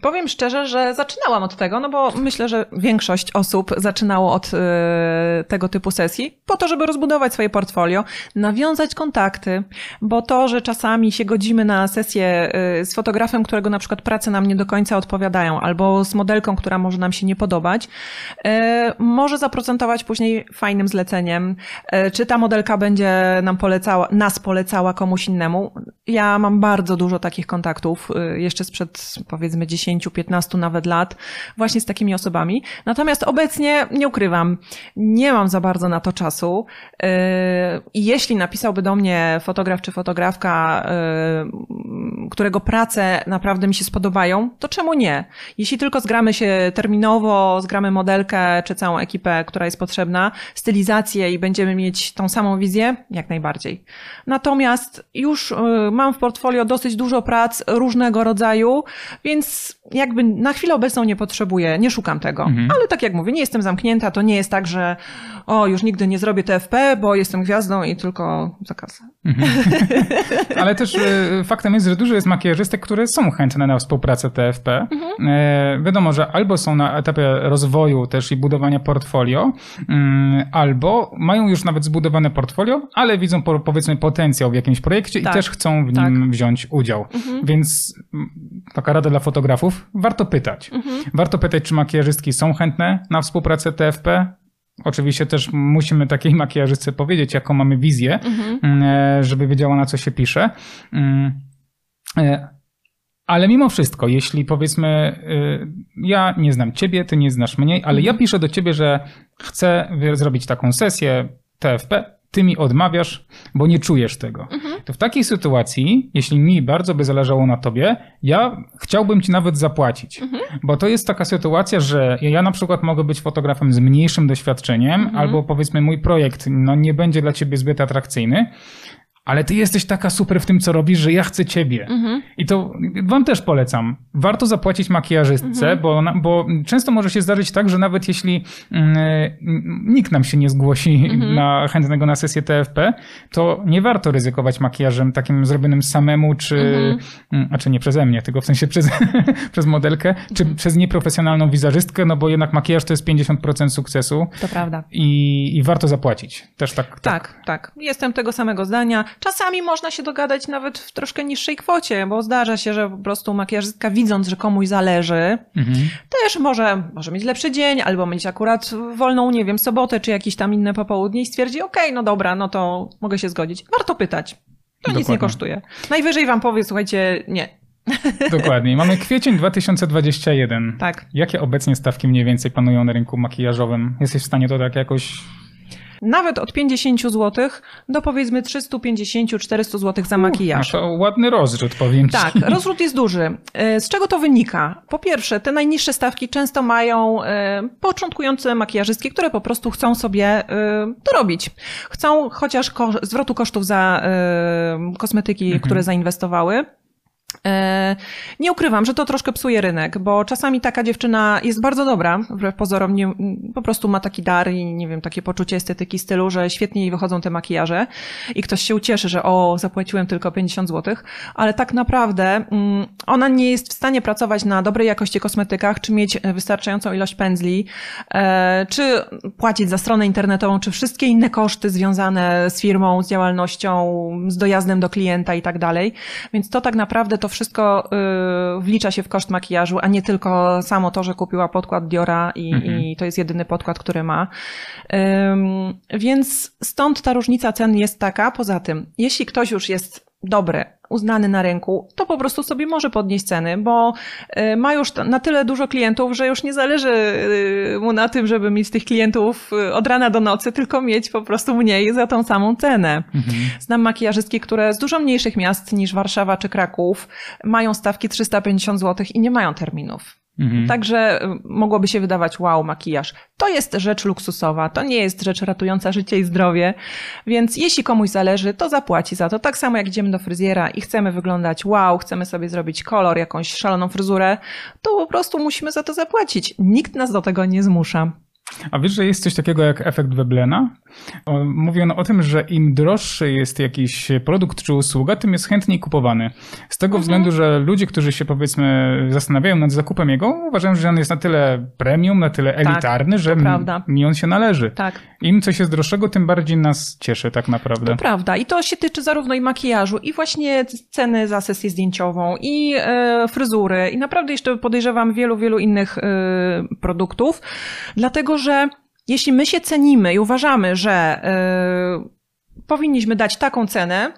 Powiem szczerze, że zaczynałam od tego, no bo myślę, że większość osób zaczynało od e, tego typu sesji, po to, żeby rozbudować swoje portfolio, nawiązać kontakty, bo to, że czasami się godzimy na sesję e, z fotografem, którego na przykład prace nam nie do końca odpowiadają, albo z modelką, która może nam się nie podobać, e, może zaprocentować później fajnym zleceniem. E, Czy ta modelka będzie nam polecała, nas polecała komuś innemu? Ja mam bardzo dużo takich kontaktów, jeszcze sprzed powiedzmy 10-15 nawet lat, właśnie z takimi osobami. Natomiast obecnie nie ukrywam, nie mam za bardzo na to czasu. E, I jeśli napisałby do mnie fotograf czy fotografka, e, którego prace naprawdę mi się spodobają, to czemu nie? Jeśli tylko zgramy się terminowo, zgramy modelkę czy całą ekipę, która jest potrzebna, stylizację i będziemy mieć tą samą wizję, jak najbardziej. Natomiast już y, mam w portfolio dosyć dużo prac różnego rodzaju, więc jakby na chwilę obecną nie potrzebuję, nie szukam tego. Ale tak jak mówię, nie jestem zamknięta, to nie jest tak, że o, już nigdy nie zrobię TFP, bo jestem gwiazdą i tylko za kasę. Ale też e, faktem jest, że dużo jest makijażystek, które są chętne na współpracę TFP. E, wiadomo, że albo są na etapie rozwoju też i budowania portfolio, mm, albo mają już nawet zbudowane portfolio, ale widzą po, powiedzmy potencjał w jakimś projekcie Tak. i też chcą w nim wziąć udział. Więc mm, taka rada dla fotografów, warto pytać. Warto pytać, czy makijażystki są chętne na współpracę TFP, Oczywiście też musimy takiej makijażystce powiedzieć, jaką mamy wizję, e, żeby wiedziała, na co się pisze. Mm, e, Ale mimo wszystko, jeśli powiedzmy, e, ja nie znam ciebie, ty nie znasz mnie, ale ja piszę do ciebie, że chcę zrobić taką sesję TFP, ty mi odmawiasz, bo nie czujesz tego. To w takiej sytuacji, jeśli mi bardzo by zależało na tobie, ja chciałbym ci nawet zapłacić. Bo to jest taka sytuacja, że ja na przykład mogę być fotografem z mniejszym doświadczeniem, albo powiedzmy mój projekt no, nie będzie dla ciebie zbyt atrakcyjny, ale ty jesteś taka super w tym, co robisz, że ja chcę ciebie. I to wam też polecam. Warto zapłacić makijażystce, bo, na- bo często może się zdarzyć tak, że nawet jeśli mm, mm, nikt nam się nie zgłosi na chętnego na sesję TFP, to nie warto ryzykować makijażem takim zrobionym samemu, czy, mm, a czy nie przeze mnie, tylko w sensie przez, przez modelkę, czy przez nieprofesjonalną wizerzystkę, no bo jednak makijaż to jest 50% sukcesu To prawda. i, i warto zapłacić. Też tak. Tak, tak. Jestem tego samego zdania. Czasami można się dogadać nawet w troszkę niższej kwocie, bo zdarza się, że po prostu makijażystka widząc, że komuś zależy, Mhm. też może, może mieć lepszy dzień, albo mieć akurat wolną, nie wiem, sobotę, czy jakieś tam inne popołudnie i stwierdzi, okej, no dobra, no to mogę się zgodzić. Warto pytać. To nic nie Dokładnie. kosztuje. Najwyżej wam powie, słuchajcie, nie. Dokładnie. Mamy kwiecień 2021. Tak. Jakie obecnie stawki mniej więcej panują na rynku makijażowym? Jesteś w stanie to tak jakoś... Nawet od 50 zł do powiedzmy 350-400 zł za makijaż. No to ładny rozrzut, powiem ci. Tak, rozrzut jest duży. E, Z czego to wynika? Po pierwsze, te najniższe stawki często mają e, początkujące makijażystki, które po prostu chcą sobie e, to robić. Chcą chociaż zwrotu kosztów za kosmetyki, które zainwestowały. E, nie ukrywam, że to troszkę psuje rynek, bo czasami taka dziewczyna jest bardzo dobra, wbrew pozorom nie, po prostu ma taki dar i nie wiem, takie poczucie estetyki stylu, że świetnie jej wychodzą te makijaże i ktoś się ucieszy, że o, zapłaciłem tylko 50 zł, ale tak naprawdę mm, ona nie jest w stanie pracować na dobrej jakości kosmetykach, czy mieć wystarczającą ilość pędzli, e, czy płacić za stronę internetową, czy wszystkie inne koszty związane z firmą, z działalnością, z dojazdem do klienta i tak dalej. Więc to tak naprawdę to wszystko y, wlicza się w koszt makijażu, a nie tylko samo to, że kupiła podkład Diora i, mhm. i to jest jedyny podkład, który ma. Więc stąd ta różnica cen jest taka. Poza tym, jeśli ktoś już jest dobry, uznany na rynku, to po prostu sobie może podnieść ceny, bo y, ma już na tyle dużo klientów, że już nie zależy y, mu na tym, żeby mieć tych klientów y, od rana do nocy, tylko mieć po prostu mniej za tą samą cenę. Mhm. Znam makijażystki, które z dużo mniejszych miast niż Warszawa czy Kraków mają stawki 350 zł i nie mają terminów. Mhm. Także y, mogłoby się wydawać, wow, makijaż. To jest rzecz luksusowa, to nie jest rzecz ratująca życie i zdrowie, więc jeśli komuś zależy, to zapłaci za to. Tak samo jak idziemy do fryzjera i chcemy wyglądać wow, chcemy sobie zrobić kolor, jakąś szaloną fryzurę, to po prostu musimy za to zapłacić. Nikt nas do tego nie zmusza. A wiesz, że jest coś takiego jak efekt Weblena? Mówiono o tym, że im droższy jest jakiś produkt czy usługa, tym jest chętniej kupowany. Z tego mhm. względu, że ludzie, którzy się powiedzmy zastanawiają nad zakupem jego, uważają, że on jest na tyle premium, na tyle tak, elitarny, tak, że mi on się należy. Tak. Im coś jest droższego, tym bardziej nas cieszy tak naprawdę. To prawda. I to się tyczy zarówno i makijażu, i właśnie ceny za sesję zdjęciową, i e, fryzury, i naprawdę jeszcze podejrzewam wielu, wielu innych e, produktów. Dlatego, że jeśli my się cenimy i uważamy, że y, powinniśmy dać taką cenę,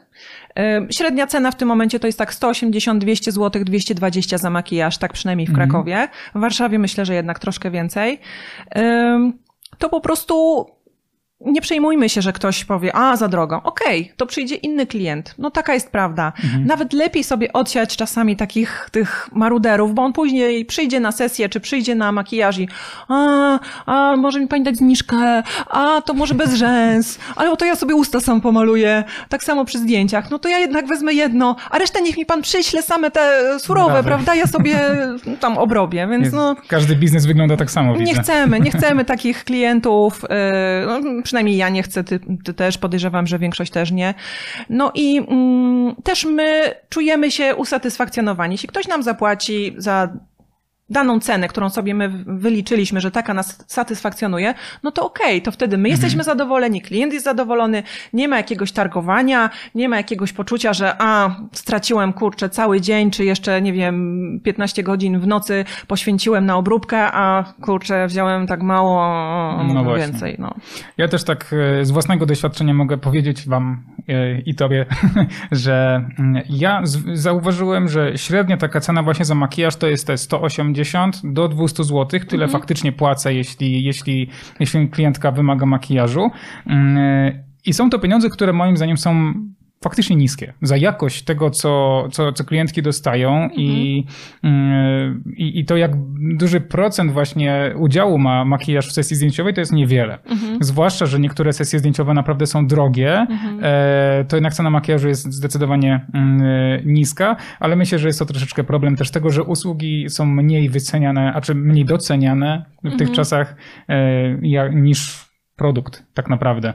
y, Średnia cena w tym momencie to jest tak 180, 200 zł, 220 za makijaż, tak przynajmniej w mhm. Krakowie. W Warszawie myślę, że jednak troszkę więcej. Y, to po prostu nie przejmujmy się, że ktoś powie, a za drogo. Okej, okay, to przyjdzie inny klient. No taka jest prawda. Mhm. Nawet lepiej sobie odsiać czasami takich tych maruderów, bo on później przyjdzie na sesję, czy przyjdzie na makijaż i a, a może mi pani dać zniżkę, a to może bez rzęs, ale to ja sobie usta sam pomaluję. Tak samo przy zdjęciach. No to ja jednak wezmę jedno, a resztę niech mi pan przyśle same te surowe, Brawe. prawda? Ja sobie tam obrobię, więc no... Każdy biznes wygląda tak samo, Nie widzę. chcemy, nie chcemy takich klientów, yy, przynajmniej ja nie chcę, ty, ty, też podejrzewam, że większość też nie. No i mm, też my czujemy się usatysfakcjonowani. Jeśli ktoś nam zapłaci za daną cenę, którą sobie my wyliczyliśmy, że taka nas satysfakcjonuje, no to okej, okay, to wtedy my mhm. jesteśmy zadowoleni, klient jest zadowolony, nie ma jakiegoś targowania, nie ma jakiegoś poczucia, że a, straciłem kurczę cały dzień, czy jeszcze, nie wiem, 15 godzin w nocy poświęciłem na obróbkę, a kurczę, wziąłem tak mało, no więcej. No. Ja też tak e, z własnego doświadczenia mogę powiedzieć wam e, i tobie, że mm, ja zauważyłem, że średnia taka cena właśnie za makijaż to jest te 180 150 do 200 zł. Tyle mhm. faktycznie płacę, jeśli, jeśli, jeśli klientka wymaga makijażu. Mm, I są to pieniądze, które moim zdaniem są faktycznie niskie za jakość tego, co, co, co klientki dostają mhm. i, mm, i, i to, jak duży procent właśnie udziału ma makijaż w sesji zdjęciowej, to jest niewiele. Mhm. Zwłaszcza, że niektóre sesje zdjęciowe naprawdę są drogie, mhm. e, to jednak cena makijażu jest zdecydowanie mm, niska, ale myślę, że jest to troszeczkę problem też tego, że usługi są mniej wyceniane, a czy mniej doceniane w tych mhm. czasach e, niż produkt tak naprawdę.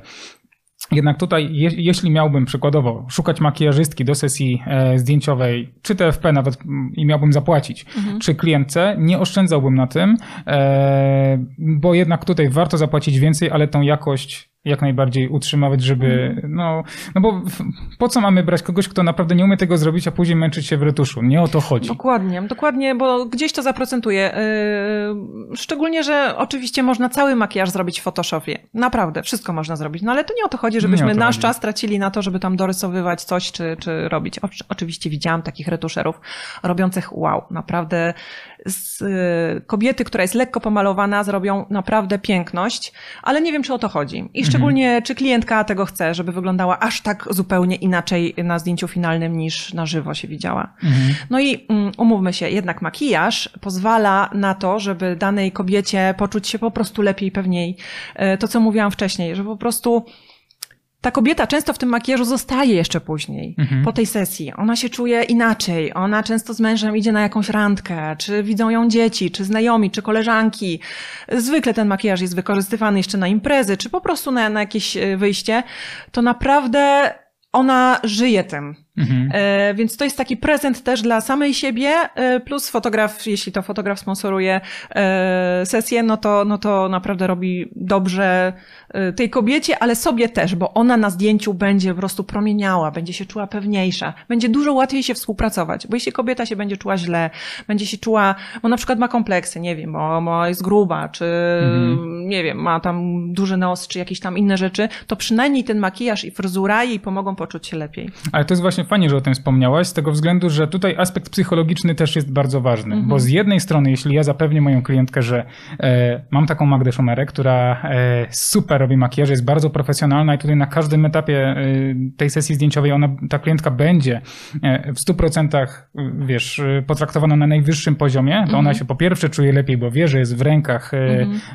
Jednak tutaj, je, jeśli miałbym przykładowo szukać makijażystki do sesji e, zdjęciowej, czy TFP nawet i miałbym zapłacić, mhm. czy klientce, nie oszczędzałbym na tym, e, bo jednak tutaj warto zapłacić więcej, ale tą jakość jak najbardziej utrzymywać, żeby, mhm. no, no bo po co mamy brać kogoś, kto naprawdę nie umie tego zrobić, a później męczyć się w retuszu? Nie o to chodzi. Dokładnie, dokładnie, bo gdzieś to zaprocentuje. Yy, szczególnie, że oczywiście można cały makijaż zrobić w Photoshopie. Naprawdę, wszystko można zrobić. No ale to nie o to chodzi, żebyśmy to nasz chodzi. czas tracili na to, żeby tam dorysowywać coś, czy, czy robić. oczywiście widziałam takich retuszerów robiących wow, naprawdę z kobiety, która jest lekko pomalowana, zrobią naprawdę piękność, ale nie wiem, czy o to chodzi. I mhm. szczególnie, mhm. czy klientka tego chce, żeby wyglądała aż tak zupełnie inaczej na zdjęciu finalnym niż na żywo się widziała. Mhm. No i um, umówmy się, jednak makijaż pozwala na to, żeby danej kobiecie poczuć się po prostu lepiej, pewniej. E, to, co mówiłam wcześniej, że po prostu ta kobieta często w tym makijażu zostaje jeszcze później, Mhm. po tej sesji. Ona się czuje inaczej. Ona często z mężem idzie na jakąś randkę, czy widzą ją dzieci, czy znajomi, czy koleżanki. Zwykle ten makijaż jest wykorzystywany jeszcze na imprezy, czy po prostu na, na jakieś e, wyjście. To naprawdę ona żyje tym. Mhm. E, więc to jest taki prezent też dla samej siebie, e, plus fotograf, jeśli to fotograf sponsoruje e, sesję, no to, no to naprawdę robi dobrze tej kobiecie, ale sobie też, bo ona na zdjęciu będzie po prostu promieniała, będzie się czuła pewniejsza, będzie dużo łatwiej się współpracować, bo jeśli kobieta się będzie czuła źle, będzie się czuła, bo na przykład ma kompleksy, nie wiem, bo, bo jest gruba, czy nie wiem, ma tam duży nos, czy jakieś tam inne rzeczy, to przynajmniej ten makijaż i fryzura jej pomogą poczuć się lepiej. Ale to jest właśnie fajnie, że o tym wspomniałaś, z tego względu, że tutaj aspekt psychologiczny też jest bardzo ważny. Bo z jednej strony, jeśli ja zapewnię moją klientkę, że e, mam taką Magdę Szumerę, która e, super robi makijaż, jest bardzo profesjonalna i tutaj na każdym etapie e, tej sesji zdjęciowej ona, ta klientka będzie e, w 100% e, wiesz, e, potraktowana na najwyższym poziomie, to ona się po pierwsze czuje lepiej, bo wie, że jest w rękach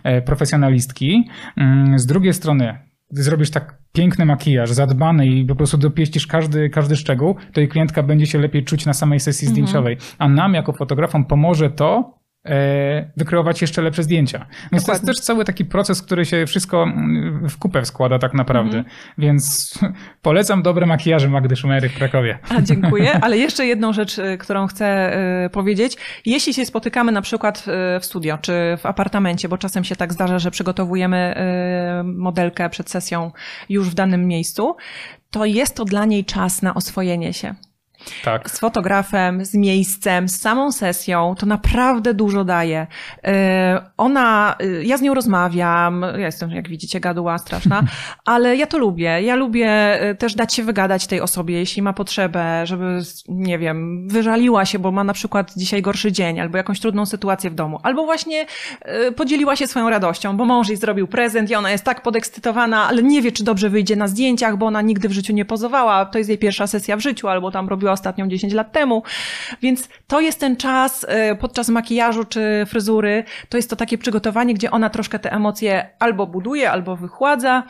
e, profesjonalistki. Mm, Z drugiej strony, gdy zrobisz tak piękny makijaż, zadbany i po prostu dopieścisz każdy, każdy szczegół, to jej klientka będzie się lepiej czuć na samej sesji zdjęciowej. A nam jako fotografom pomoże to wykreować jeszcze lepsze zdjęcia. Więc to jest też cały taki proces, który się wszystko mm, w kupę składa tak naprawdę. Więc polecam dobre makijaże Magdy Szumery w Krakowie. A, dziękuję, ale jeszcze jedną rzecz, y, którą chcę y, powiedzieć. Jeśli się spotykamy na przykład y, w studio czy w apartamencie, bo czasem się tak zdarza, że przygotowujemy modelkę przed sesją już w danym miejscu, to jest to dla niej czas na oswojenie się. Tak. z fotografem, z miejscem, z samą sesją, to naprawdę dużo daje. Yy, Ona, yy, ja z nią rozmawiam, ja jestem, jak widzicie, gaduła straszna, ale ja to lubię. Ja lubię yy, też dać się wygadać tej osobie, jeśli ma potrzebę, żeby, nie wiem, wyżaliła się, bo ma na przykład dzisiaj gorszy dzień, albo jakąś trudną sytuację w domu, albo właśnie podzieliła się swoją radością, bo mąż jej zrobił prezent i ona jest tak podekscytowana, ale nie wie, czy dobrze wyjdzie na zdjęciach, bo ona nigdy w życiu nie pozowała. To jest jej pierwsza sesja w życiu, albo tam robiła ostatnią 10 lat temu. Więc to jest ten czas y, podczas makijażu czy fryzury. To jest to takie przygotowanie, gdzie ona troszkę te emocje albo buduje, albo wychładza.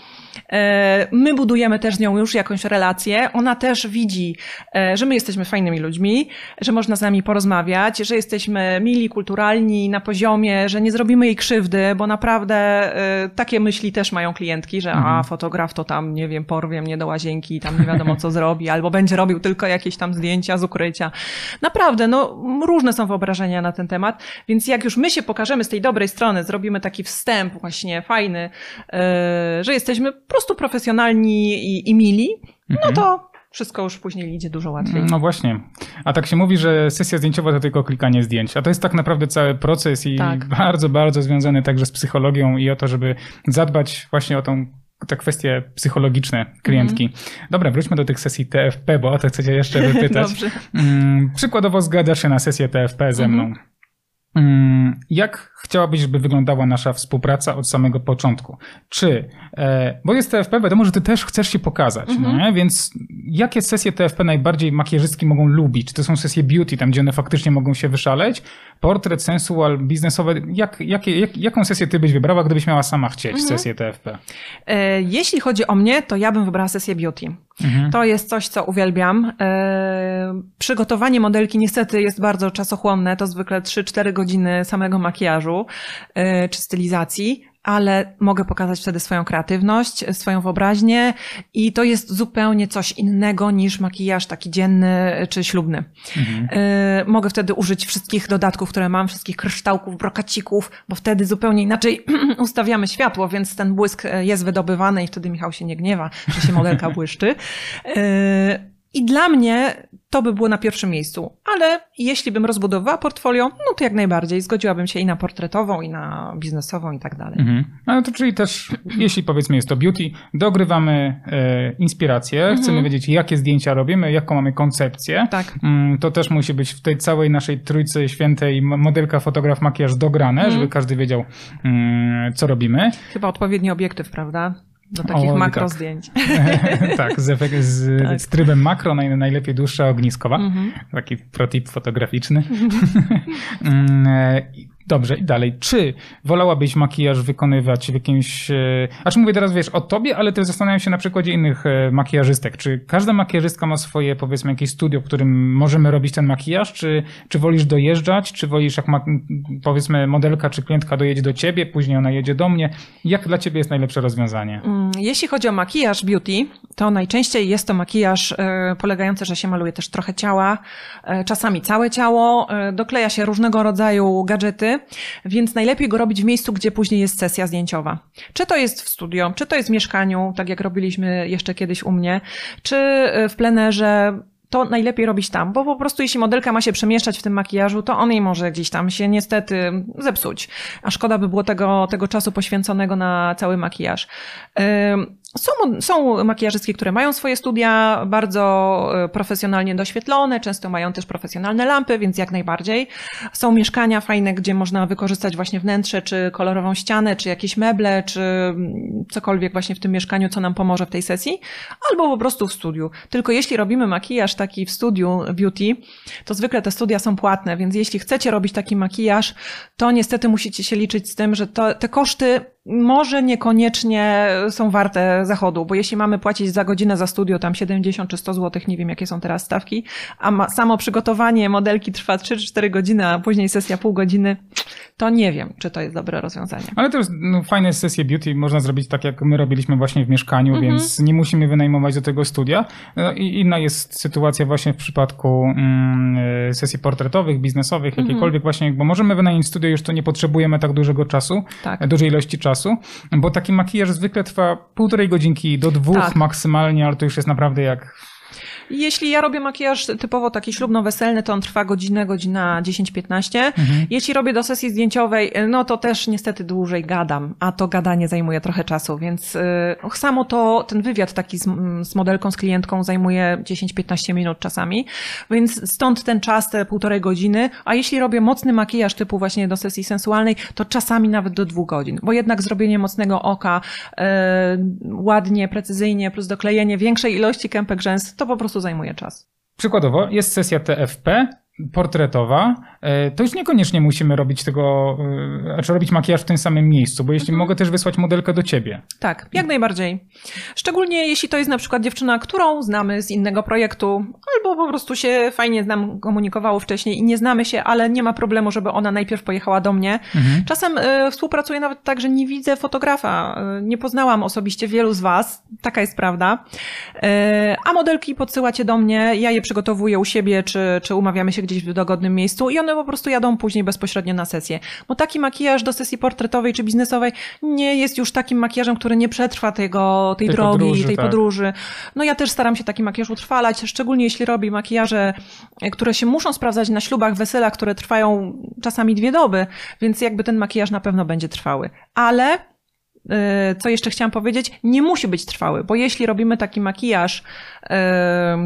E, My budujemy też z nią już jakąś relację. Ona też widzi, e, że my jesteśmy fajnymi ludźmi, że można z nami porozmawiać, że jesteśmy mili, kulturalni, na poziomie, że nie zrobimy jej krzywdy, bo naprawdę takie myśli też mają klientki, że a fotograf to tam, nie wiem, porwie mnie do łazienki, tam nie wiadomo co zrobi, albo będzie robił tylko jakieś tam zdjęcia z ukrycia. Naprawdę, no różne są wyobrażenia na ten temat, więc jak już my się pokażemy z tej dobrej strony, zrobimy taki wstęp właśnie fajny, e, że jesteśmy po prostu profesjonalni i, i mili, no to wszystko już później idzie dużo łatwiej. No właśnie. A tak się mówi, że sesja zdjęciowa to tylko klikanie zdjęć. A to jest tak naprawdę cały proces i Tak. bardzo, bardzo związany także z psychologią i o to, żeby zadbać właśnie o tą te kwestie psychologiczne klientki. Mhm. Dobra, wróćmy do tych sesji TFP, bo o to chcę cię jeszcze wypytać. Dobrze. Mm, Przykładowo zgadzasz się na sesję TFP ze mną. Mhm. Mm, Jak chciałabyś, żeby wyglądała nasza współpraca od samego początku? Czy, e, bo jest TFP, wiadomo, że ty też chcesz się pokazać, Mhm. no nie? więc jakie sesje TFP najbardziej makijażystki mogą lubić? Czy to są sesje beauty, tam gdzie one faktycznie mogą się wyszaleć? Portret, sensual, biznesowe? Jak, jakie, jak, jaką sesję ty byś wybrała, gdybyś miała sama chcieć Mhm. sesję TFP? E, Jeśli chodzi o mnie, to ja bym wybrała sesję beauty. Mhm. To jest coś, co uwielbiam. E, Przygotowanie modelki niestety jest bardzo czasochłonne, to zwykle 3-4 godziny samego makijażu e, czy stylizacji. Ale mogę pokazać wtedy swoją kreatywność, swoją wyobraźnię i to jest zupełnie coś innego niż makijaż taki dzienny czy ślubny. Mhm. E, Mogę wtedy użyć wszystkich dodatków, które mam, wszystkich kryształków, brokacików, bo wtedy zupełnie inaczej ustawiamy światło, więc ten błysk e, jest wydobywany i wtedy Michał się nie gniewa, że się modelka błyszczy. I dla mnie to by było na pierwszym miejscu, ale jeśli bym rozbudowała portfolio, no to jak najbardziej zgodziłabym się i na portretową, i na biznesową i tak dalej. Mhm. No to czyli też, jeśli powiedzmy jest to beauty, dogrywamy e, inspirację, chcemy wiedzieć jakie zdjęcia robimy, jaką mamy koncepcję. Tak. Mm, To też musi być w tej całej naszej trójcy świętej modelka, fotograf, makijaż dograne, żeby każdy wiedział mm, co robimy. Chyba odpowiedni obiektyw, prawda? Do takich Oj, makro tak. zdjęć. tak, z, efek- z, Tak. z trybem makro, naj, najlepiej dłuższa ogniskowa. Mhm. Taki protip fotograficzny. Dobrze, i dalej. Czy wolałabyś makijaż wykonywać w jakimś. E, a czy mówię teraz, wiesz, o tobie, ale też zastanawiam się na przykładzie innych e, makijażystek. Czy każda makijażystka ma swoje, powiedzmy, jakieś studio, w którym możemy robić ten makijaż? Czy, czy wolisz dojeżdżać? Czy wolisz, jak ma, powiedzmy, modelka czy klientka dojedzie do ciebie, później ona jedzie do mnie? Jak dla ciebie jest najlepsze rozwiązanie? Mm, jeśli chodzi o makijaż beauty, to najczęściej jest to makijaż e, polegający, że się maluje też trochę ciała, czasami całe ciało, dokleja się różnego rodzaju gadżety więc najlepiej go robić w miejscu, gdzie później jest sesja zdjęciowa. Czy to jest w studio, czy to jest w mieszkaniu, tak jak robiliśmy jeszcze kiedyś u mnie, czy e, w plenerze, to najlepiej robić tam, bo po prostu jeśli modelka ma się przemieszczać w tym makijażu, to on jej może gdzieś tam się niestety zepsuć. A szkoda by było tego, tego czasu poświęconego na cały makijaż. Są, są makijażystki, które mają swoje studia bardzo e, profesjonalnie doświetlone, często mają też profesjonalne lampy, więc jak najbardziej. Są mieszkania fajne, gdzie można wykorzystać właśnie wnętrze, czy kolorową ścianę, czy jakieś meble, czy mm, cokolwiek właśnie w tym mieszkaniu, co nam pomoże w tej sesji, albo po prostu w studiu. Tylko jeśli robimy makijaż taki w studiu beauty, to zwykle te studia są płatne, więc jeśli chcecie robić taki makijaż, to niestety musicie się liczyć z tym, że to, te koszty może niekoniecznie są warte zachodu, bo jeśli mamy płacić za godzinę za studio tam 70 czy 100 zł, nie wiem jakie są teraz stawki, a ma, samo przygotowanie modelki trwa 3-4 godziny, a później sesja pół godziny, to nie wiem, czy to jest dobre rozwiązanie. Ale to jest no, fajne sesje beauty, można zrobić tak, jak my robiliśmy właśnie w mieszkaniu, mhm. więc nie musimy wynajmować do tego studia. No, I inna jest sytuacja właśnie w przypadku mm, sesji portretowych, biznesowych, mhm. jakiejkolwiek właśnie, bo możemy wynająć studio, już to nie potrzebujemy tak dużego czasu, tak. dużej ilości czasu, bo taki makijaż zwykle trwa półtorej godzinki do dwóch tak. maksymalnie, ale to już jest naprawdę jak jeśli ja robię makijaż typowo taki ślubno-weselny, to on trwa godzinę, godzina 10-15. Mhm. Jeśli robię do sesji zdjęciowej, no to też niestety dłużej gadam, a to gadanie zajmuje trochę czasu, więc y, samo to, ten wywiad taki z, z modelką, z klientką zajmuje 10-15 minut czasami, więc stąd ten czas, te półtorej godziny, a jeśli robię mocny makijaż typu właśnie do sesji sensualnej, to czasami nawet do dwóch godzin, bo jednak zrobienie mocnego oka y, ładnie, precyzyjnie, plus doklejenie większej ilości kępek rzęs, to po prostu zajmuje czas. Przykładowo jest sesja TFP, portretowa, e, to już niekoniecznie musimy robić tego, e, znaczy robić makijaż w tym samym miejscu, bo jeśli mhm. mogę też wysłać modelkę do ciebie. Tak, jak najbardziej. Szczególnie jeśli to jest na przykład dziewczyna, którą znamy z innego projektu, albo po prostu się fajnie nam komunikowało wcześniej i nie znamy się, ale nie ma problemu, żeby ona najpierw pojechała do mnie. Mhm. Czasem y, współpracuję nawet tak, że nie widzę fotografa. Nie poznałam osobiście wielu z was, taka jest prawda. Y, a modelki podsyłacie do mnie, ja je przygotowuję u siebie, czy, czy umawiamy się gdzieś w dogodnym miejscu i one po prostu jadą później bezpośrednio na sesję. Bo taki makijaż do sesji portretowej czy biznesowej nie jest już takim makijażem, który nie przetrwa tego, tej, tej drogi, podróży, tej tak. podróży. No ja też staram się taki makijaż utrwalać, szczególnie jeśli robi makijaże, które się muszą sprawdzać na ślubach, weselach, które trwają czasami dwie doby, więc jakby ten makijaż na pewno będzie trwały. Ale y, co jeszcze chciałam powiedzieć, nie musi być trwały, bo jeśli robimy taki makijaż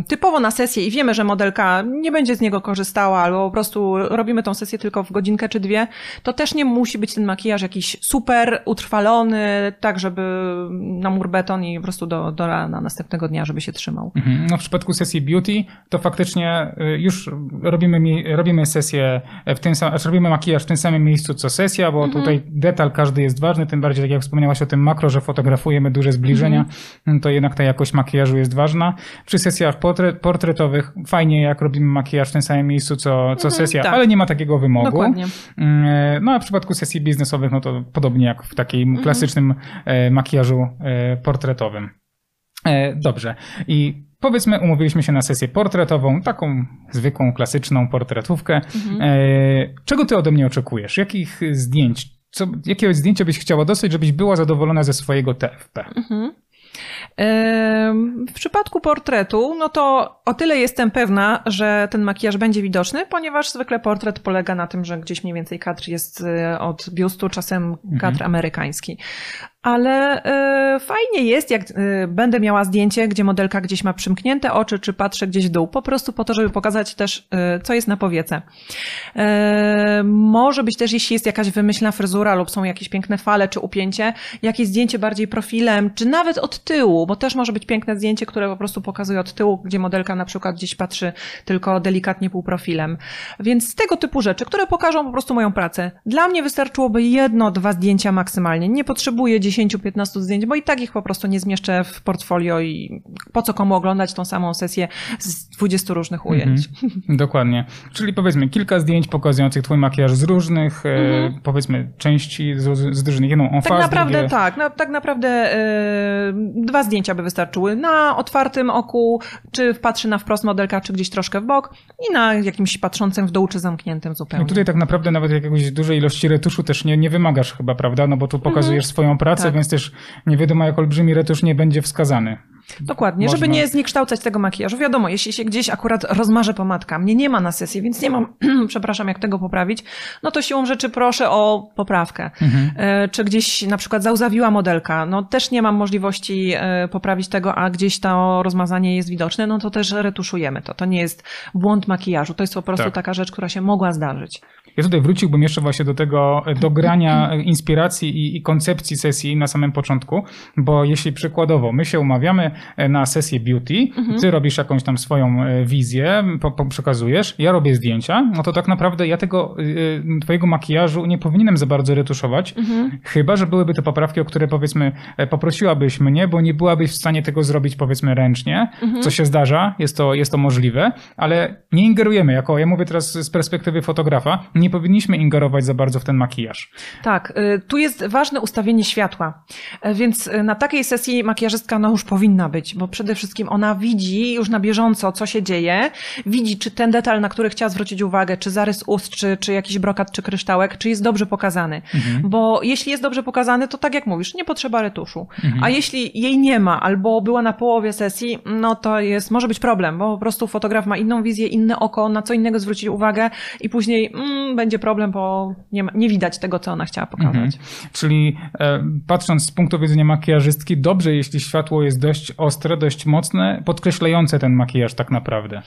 typowo na sesję i wiemy, że modelka nie będzie z niego korzystała, albo po prostu robimy tą sesję tylko w godzinkę czy dwie, to też nie musi być ten makijaż jakiś super utrwalony, tak żeby na mur beton i po prostu do, do rana następnego dnia, żeby się trzymał. Mhm. No w przypadku sesji beauty to faktycznie y, już robimy, robimy sesję w tym samym, znaczy robimy makijaż w tym samym miejscu co sesja, bo mhm. tutaj detal każdy jest ważny, tym bardziej tak jak wspomniałaś o tym makro, że fotografujemy duże zbliżenia, mhm. to jednak ta jakość makijażu jest ważna. Przy sesjach portret, portretowych fajnie, jak robimy makijaż w tym samym miejscu co, co mhm, sesja, tak. ale nie ma takiego wymogu. Dokładnie. Mm, e, no a w przypadku sesji biznesowych, no to podobnie jak w takim mhm. klasycznym e, makijażu e, portretowym. Dobrze. I powiedzmy, umówiliśmy się na sesję portretową, taką zwykłą, klasyczną portretówkę. Mhm. Czego ty ode mnie oczekujesz? Jakich zdjęć? Co, jakiego zdjęcia byś chciała dostać, żebyś była zadowolona ze swojego TFP? Mhm. W przypadku portretu, no to o tyle jestem pewna, że ten makijaż będzie widoczny, ponieważ zwykle portret polega na tym, że gdzieś mniej więcej kadr jest y, od biustu, czasem kadr mhm. amerykański. Ale y, fajnie jest, jak y, będę miała zdjęcie, gdzie modelka gdzieś ma przymknięte oczy, czy patrzę gdzieś w dół, po prostu po to, żeby pokazać też, y, co jest na powiece. Może być też, jeśli jest jakaś wymyślna fryzura lub są jakieś piękne fale czy upięcie, jakieś zdjęcie bardziej profilem, czy nawet od tyłu, bo też może być piękne zdjęcie, które po prostu pokazuje od tyłu, gdzie modelka na przykład gdzieś patrzy tylko delikatnie półprofilem. Więc tego typu rzeczy, które pokażą po prostu moją pracę. Dla mnie wystarczyłoby jedno, dwa zdjęcia maksymalnie. Nie potrzebuję 10-15 zdjęć, bo i tak ich po prostu nie zmieszczę w portfolio i po co komu oglądać tą samą sesję z 20 różnych ujęć. Mhm. Dokładnie. Czyli powiedzmy kilka zdjęć pokazujących twój makijaż z różnych, e, mhm. powiedzmy części z, z różnych, jedną on Tak naprawdę drugie... tak, no, tak naprawdę e, dwa zdjęcia by wystarczyły. Na otwartym oku, czy patrzy na wprost modelka, czy gdzieś troszkę w bok i na jakimś patrzącym w dół, czy zamkniętym zupełnie. I tutaj tak naprawdę nawet jakiegoś dużej ilości retuszu też nie, nie wymagasz chyba, prawda? No bo tu pokazujesz mhm. swoją pracę, tak. więc też nie wiadomo jak olbrzymi retusz nie będzie wskazany. Dokładnie, Można... żeby nie zniekształcać tego makijażu. Wiadomo, jeśli się gdzieś akurat rozmarzę pomadka, mnie nie ma na sesji, więc nie mam, przepraszam, jak tego poprawić, no to siłą rzeczy proszę o poprawkę. Mhm. E, czy gdzieś na przykład zauzawiła modelka, no też nie mam możliwości e, poprawić tego, a gdzieś to rozmazanie jest widoczne, no to też retuszujemy to. To nie jest błąd makijażu, to jest po prostu tak. taka rzecz, która się mogła zdarzyć. Ja tutaj wróciłbym jeszcze właśnie do tego dogrania inspiracji i, i koncepcji sesji na samym początku, bo jeśli przykładowo my się umawiamy, E, na sesję beauty, mhm. ty robisz jakąś tam swoją e, wizję, po, po przekazujesz, ja robię zdjęcia, no to tak naprawdę ja tego e, twojego makijażu nie powinienem za bardzo retuszować, mhm. chyba, że byłyby to poprawki, o które powiedzmy poprosiłabyś mnie, bo nie byłabyś w stanie tego zrobić powiedzmy ręcznie, mhm. co się zdarza, jest to, jest to możliwe, ale nie ingerujemy, jako ja mówię teraz z perspektywy fotografa, nie powinniśmy ingerować za bardzo w ten makijaż. Tak, y, tu jest ważne ustawienie światła, więc na takiej sesji makijażystka no już powinna być, bo przede wszystkim ona widzi już na bieżąco, co się dzieje, widzi, czy ten detal, na który chciała zwrócić uwagę, czy zarys ust, czy, czy jakiś brokat, czy kryształek, czy jest dobrze pokazany. Mhm. Bo jeśli jest dobrze pokazany, to tak jak mówisz, nie potrzeba retuszu. Mhm. A jeśli jej nie ma, albo była na połowie sesji, no to jest, może być problem, bo po prostu fotograf ma inną wizję, inne oko, na co innego zwrócić uwagę i później mm, będzie problem, bo nie, ma, nie widać tego, co ona chciała pokazać. Mhm. Czyli e, patrząc z punktu widzenia makijażystki, dobrze, jeśli światło jest dość ostre, dość mocne, podkreślające ten makijaż tak naprawdę.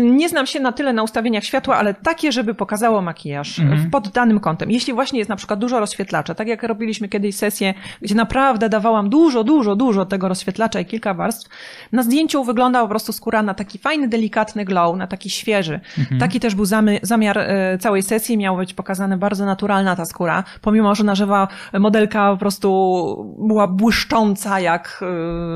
Nie znam się na tyle na ustawieniach światła, ale takie, żeby pokazało makijaż mhm. pod danym kątem. Jeśli właśnie jest na przykład dużo rozświetlacza, tak jak robiliśmy kiedyś sesję, gdzie naprawdę dawałam dużo, dużo, dużo tego rozświetlacza i kilka warstw, na zdjęciu wygląda po prostu skóra na taki fajny, delikatny glow, na taki świeży. Mhm. Taki też był zamiar e, całej sesji, miała być pokazana bardzo naturalna ta skóra, pomimo, że na żywa modelka po prostu była błyszcząca jak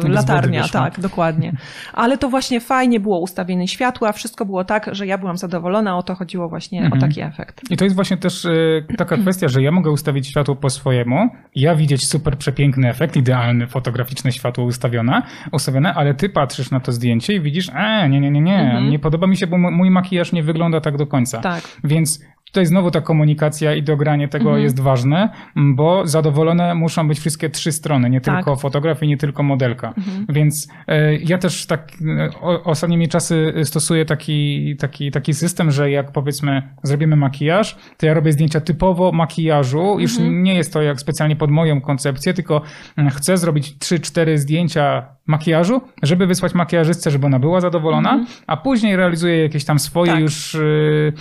e, latarnia tak, dokładnie. Ale to właśnie fajnie było ustawienie światła, wszystko było tak, że ja byłam zadowolona, o to chodziło właśnie mhm. o taki efekt. I to jest właśnie też y, taka kwestia, że ja mogę ustawić światło po swojemu, ja widzieć super przepiękny efekt, idealny, fotograficzne światło ustawione, ustawione, ale ty patrzysz na to zdjęcie i widzisz, e, nie, nie, nie, nie, mhm. nie podoba mi się, bo mój makijaż nie wygląda tak do końca. Tak. Więc Tutaj znowu ta komunikacja i dogranie tego mhm. jest ważne, bo zadowolone muszą być wszystkie trzy strony, nie tak. tylko fotograf i nie tylko modelka. Mhm. Więc e, ja też tak e, o, ostatnimi czasy stosuję taki, taki, taki system, że jak powiedzmy zrobimy makijaż, to ja robię zdjęcia typowo makijażu. Mhm. Już nie jest to jak specjalnie pod moją koncepcję, tylko chcę zrobić trzy, cztery zdjęcia makijażu, żeby wysłać makijażystce, żeby ona była zadowolona, mhm. a później realizuję jakieś tam swoje tak. już y, E,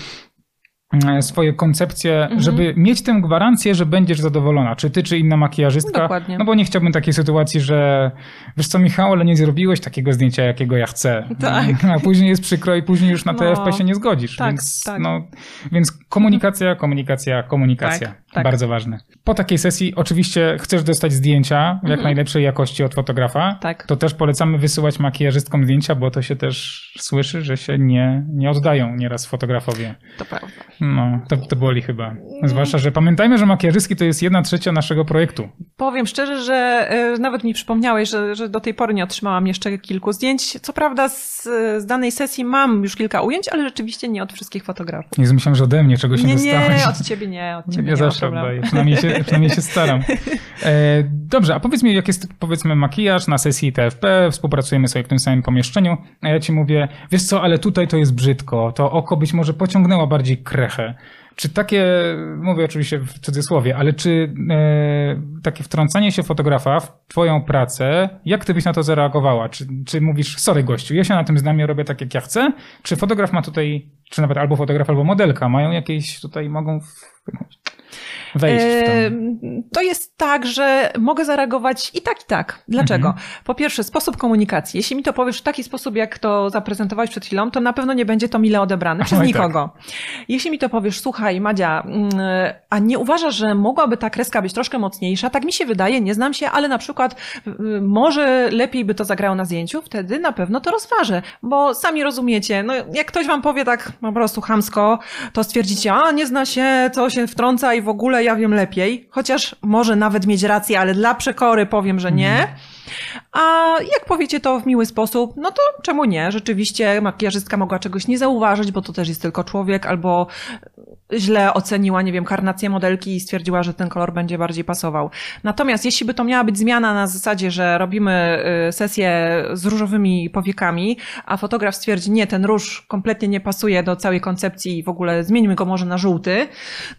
swoje koncepcje, mhm. żeby mieć tę gwarancję, że będziesz zadowolona, czy ty, czy inna makijażystka. Dokładnie. No bo nie chciałbym takiej sytuacji, że wiesz co Michał, ale nie zrobiłeś takiego zdjęcia, jakiego ja chcę. Tak. A później jest przykro i później już na no. TFP się nie zgodzisz. Tak, więc, tak. No, więc komunikacja, komunikacja, komunikacja. Tak, tak. Bardzo ważne. Po takiej sesji oczywiście chcesz dostać zdjęcia w jak mhm. najlepszej jakości od fotografa. Tak. To też polecamy wysyłać makijażystkom zdjęcia, bo to się też słyszy, że się nie, nie oddają nieraz fotografowie. To prawda. No, to, to boli chyba. Zwłaszcza, że pamiętajmy, że makijażystki to jest jedna trzecia naszego projektu. Powiem szczerze, że y, nawet mi przypomniałeś, że, że do tej pory nie otrzymałam jeszcze kilku zdjęć. Co prawda z, z danej sesji mam już kilka ujęć, ale rzeczywiście nie od wszystkich fotografów. Nie myślałem, że ode mnie czegoś nie, nie dostałeś. Nie, od ciebie nie, od ciebie nie. Zawsze oddaję, przynajmniej się, przynajmniej się staram. E, dobrze, a powiedz mi, jak jest powiedzmy makijaż na sesji TFP, współpracujemy sobie w tym samym pomieszczeniu, a ja ci mówię, wiesz co, ale tutaj to jest brzydko, to oko być może pociągnęła bardziej Czy takie, mówię oczywiście w cudzysłowie, ale czy e, takie wtrącanie się fotografa w twoją pracę, jak ty byś na to zareagowała? Czy, czy mówisz, sorry gościu, ja się na tym znam, ja robię tak jak ja chcę? Czy fotograf ma tutaj, czy nawet albo fotograf, albo modelka, mają jakieś tutaj, mogą? Wejść w to? To jest tak, że mogę zareagować i tak, i tak. Dlaczego? Mhm. Po pierwsze, sposób komunikacji. Jeśli mi to powiesz w taki sposób, jak to zaprezentowałeś przed chwilą, to na pewno nie będzie to mile odebrane przez Oj, tak. nikogo. Jeśli mi to powiesz, słuchaj, Madzia, mm, a nie uważasz, że mogłaby ta kreska być troszkę mocniejsza? Tak mi się wydaje, nie znam się, ale na przykład y, może lepiej by to zagrało na zdjęciu, wtedy na pewno to rozważę, bo sami rozumiecie, no jak ktoś wam powie tak po prostu chamsko, to stwierdzicie, a nie zna się, co się wtrąca i w ogóle ja wiem lepiej, chociaż może nawet mieć rację, ale dla przekory powiem, że nie. A jak powiecie to w miły sposób, no to czemu nie? Rzeczywiście makijażystka mogła czegoś nie zauważyć, bo to też jest tylko człowiek, albo źle oceniła, nie wiem, karnację modelki i stwierdziła, że ten kolor będzie bardziej pasował. Natomiast jeśli by to miała być zmiana na zasadzie, że robimy y, sesję z różowymi powiekami, a fotograf stwierdzi, nie, ten róż kompletnie nie pasuje do całej koncepcji i w ogóle zmieńmy go może na żółty,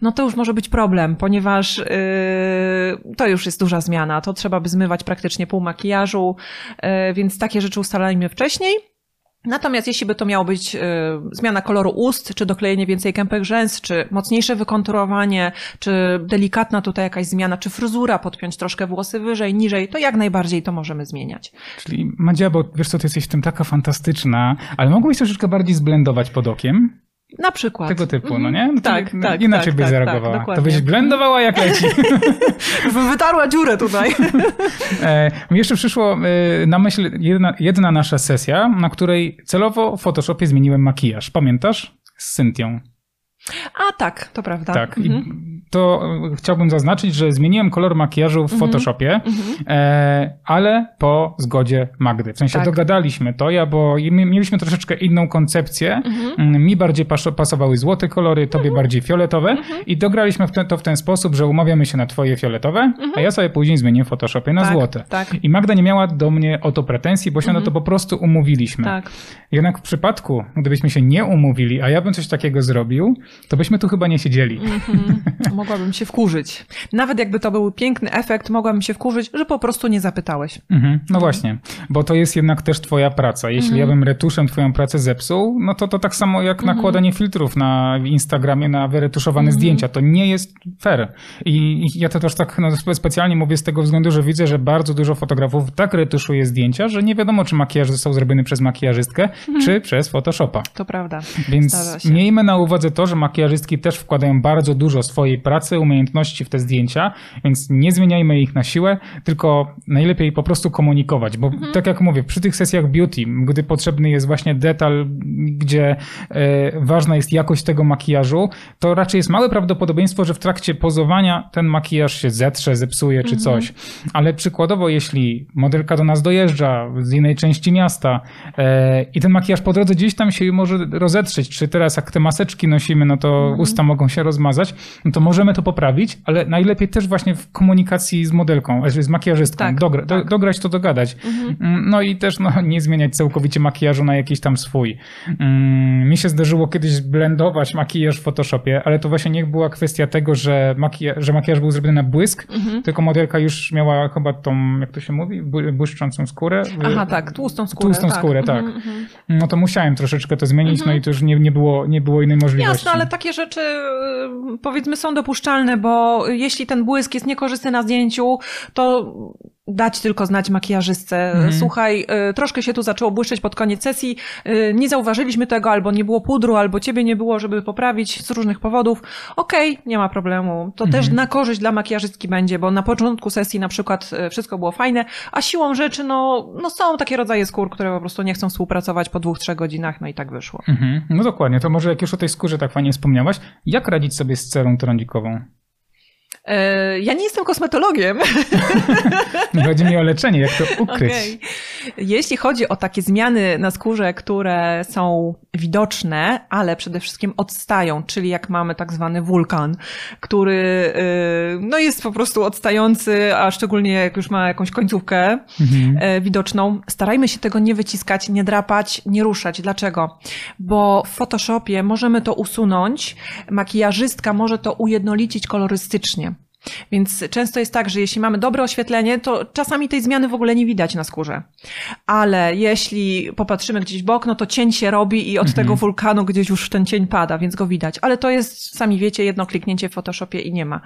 no to już może być problem, ponieważ yy, to już jest duża zmiana. To trzeba by zmywać praktycznie pół makijażu, yy, więc takie rzeczy ustalajmy wcześniej. Natomiast jeśli by to miało być y, zmiana koloru ust, czy doklejenie więcej kępek rzęs, czy mocniejsze wykonturowanie, czy delikatna tutaj jakaś zmiana, czy fryzura, podpiąć troszkę włosy wyżej, niżej, to jak najbardziej to możemy zmieniać. Czyli Madzia, bo wiesz co, ty jesteś w tym taka fantastyczna, ale mogłeś troszeczkę bardziej zblendować pod okiem? Na przykład. Tego typu, Mhm. no nie? No tak, tak. Inaczej tak, byś tak, zareagowała. Tak, to byś blendowała jak leci. Wytarła dziurę tutaj. E, mi jeszcze przyszło e, na myśl jedna, jedna nasza sesja, na której celowo w Photoshopie zmieniłem makijaż. Pamiętasz? Z Cynthią. A tak, to prawda. Tak. Mhm. To e, chciałbym zaznaczyć, że zmieniłem kolor makijażu w Mhm. Photoshopie, Mhm. e, ale po zgodzie Magdy. W sensie Tak. dogadaliśmy to, ja, bo mieliśmy troszeczkę inną koncepcję. Mhm. Mm, Mi bardziej pas- pasowały złote kolory, tobie bardziej fioletowe Mhm. i dograliśmy w ten, to w ten sposób, że umawiamy się na twoje fioletowe, a ja sobie później zmienię w Photoshopie na Mhm. tak, złote. Tak, I Magda nie miała do mnie o to pretensji, bo się na to po prostu umówiliśmy. tak. Jednak w przypadku, gdybyśmy się nie umówili, a ja bym coś takiego zrobił, to byśmy tu chyba nie siedzieli. Mhm. Mogłabym się wkurzyć. Nawet jakby to był piękny efekt, mogłabym się wkurzyć, że po prostu nie zapytałeś. Mhm, no właśnie, bo to jest jednak też twoja praca. Jeśli Mhm. ja bym retuszem twoją pracę zepsuł, no to to tak samo jak nakładanie filtrów na Instagramie na wyretuszowane Mhm. zdjęcia. To nie jest fair. I ja to też tak no, spe- specjalnie mówię z tego względu, że widzę, że bardzo dużo fotografów tak retuszuje zdjęcia, że nie wiadomo, czy makijaż został zrobiony przez makijażystkę, czy przez Photoshopa. To prawda. Więc Mhm. Miejmy na uwadze to, że makijażystki też wkładają bardzo dużo swojej pracy, umiejętności w te zdjęcia, więc nie zmieniajmy ich na siłę, tylko najlepiej po prostu komunikować, bo Mhm. tak jak mówię, przy tych sesjach beauty, gdy potrzebny jest właśnie detal, gdzie e, ważna jest jakość tego makijażu, to raczej jest małe prawdopodobieństwo, że w trakcie pozowania ten makijaż się zetrze, zepsuje czy coś. Ale przykładowo, jeśli modelka do nas dojeżdża z innej części miasta e, i ten makijaż po drodze gdzieś tam się może rozetrzeć, czy teraz jak te maseczki nosimy, no to usta mogą się rozmazać, no to możemy to poprawić, ale najlepiej też właśnie w komunikacji z modelką, znaczy z makijażystką, Tak, dogra, do, tak. dograć to, dogadać. Mm, No i też no, nie zmieniać całkowicie makijażu na jakiś tam swój. Mm, Mi się zdarzyło kiedyś blendować makijaż w Photoshopie, ale to właśnie nie była kwestia tego, że, makija- że makijaż był zrobiony na błysk, tylko modelka już miała chyba tą, jak to się mówi, bły- błyszczącą skórę. Aha, tak, tłustą skórę. Tłustą tak. skórę, tak. Mhm, mhm. No to musiałem troszeczkę to zmienić, no i to już nie, nie, było, nie było innej możliwości. Jasne, ale takie rzeczy y, powiedzmy są dopuszczalne, bo jeśli ten błysk jest niekorzystny na zdjęciu, to dać tylko znać makijażystce. Mhm. Słuchaj, y, troszkę się tu zaczęło błyszczeć pod koniec sesji, y, nie zauważyliśmy tego, albo nie było pudru, albo ciebie nie było, żeby poprawić z różnych powodów. Okej, nie ma problemu. To Mhm. też na korzyść dla makijażystki będzie, bo na początku sesji na przykład y, wszystko było fajne, a siłą rzeczy, no, no są takie rodzaje skór, które po prostu nie chcą współpracować po dwóch, trzech godzinach, no i tak wyszło. Mhm. No dokładnie, to może jak już o tej skórze tak fajnie wspomniałaś, jak radzić sobie z cerą trądzikową? E, Ja nie jestem kosmetologiem. Chodzi mi o leczenie, jak to ukryć. Okej. Jeśli chodzi o takie zmiany na skórze, które są widoczne, ale przede wszystkim odstają, czyli jak mamy tak zwany wulkan, który y, no jest po prostu odstający, a szczególnie jak już ma jakąś końcówkę mhm. widoczną, starajmy się tego nie wyciskać, nie drapać, nie ruszać. Dlaczego? Bo w Photoshopie możemy to usunąć, makijażystka może to ujednolicić kolorystycznie. Więc często jest tak, że jeśli mamy dobre oświetlenie, to czasami tej zmiany w ogóle nie widać na skórze. Ale jeśli popatrzymy gdzieś w okno, to cień się robi i od mhm. tego wulkanu gdzieś już ten cień pada, więc go widać. Ale to jest, sami wiecie, jedno kliknięcie w Photoshopie i nie ma.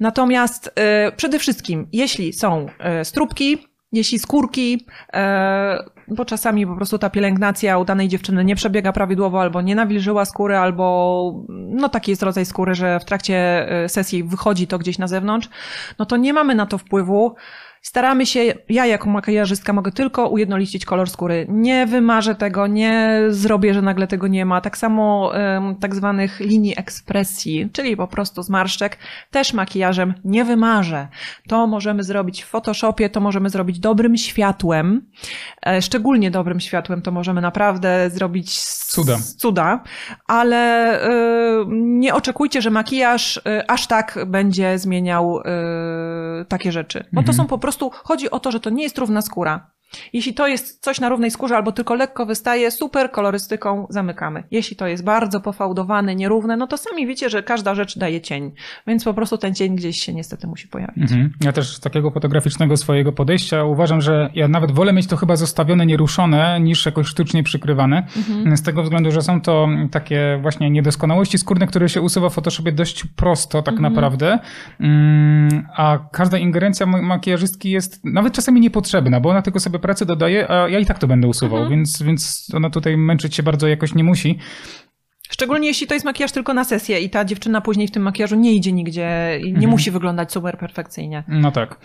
Natomiast yy, przede wszystkim, jeśli są yy, stróbki, jeśli skórki, e, bo czasami po prostu ta pielęgnacja u danej dziewczyny nie przebiega prawidłowo, albo nie nawilżyła skóry, albo no taki jest rodzaj skóry, że w trakcie e, sesji wychodzi to gdzieś na zewnątrz, no to nie mamy na to wpływu. Staramy się, ja jako makijażystka mogę tylko ujednolicić kolor skóry. Nie wymarzę tego, nie zrobię, że nagle tego nie ma. Tak samo um, tak zwanych linii ekspresji, czyli po prostu zmarszczek, też makijażem nie wymarzę. To możemy zrobić w Photoshopie, to możemy zrobić dobrym światłem. E, szczególnie dobrym światłem to możemy naprawdę zrobić cuda, cuda ale e, nie oczekujcie, że makijaż e, aż tak będzie zmieniał takie rzeczy. Bo to mhm. są po prostu prostu chodzi o to, że to nie jest równa skóra. Jeśli to jest coś na równej skórze albo tylko lekko wystaje, super kolorystyką zamykamy. Jeśli to jest bardzo pofałdowane, nierówne, no to sami wiecie, że każda rzecz daje cień, więc po prostu ten cień gdzieś się niestety musi pojawić. Mhm. Ja też z takiego fotograficznego swojego podejścia uważam, że ja nawet wolę mieć to chyba zostawione nieruszone niż jakoś sztucznie przykrywane. Mhm. Z tego względu, że są to takie właśnie niedoskonałości skórne, które się usuwa w Photoshopie dość prosto tak mhm. naprawdę, mm, a każda ingerencja makijażystki jest nawet czasami niepotrzebna, bo ona tylko sobie pracy dodaje, a ja i tak to będę usuwał, mhm. więc, więc ona tutaj męczyć się bardzo jakoś nie musi. Szczególnie jeśli to jest makijaż tylko na sesję i ta dziewczyna później w tym makijażu nie idzie nigdzie i nie mhm. musi wyglądać super perfekcyjnie. No tak.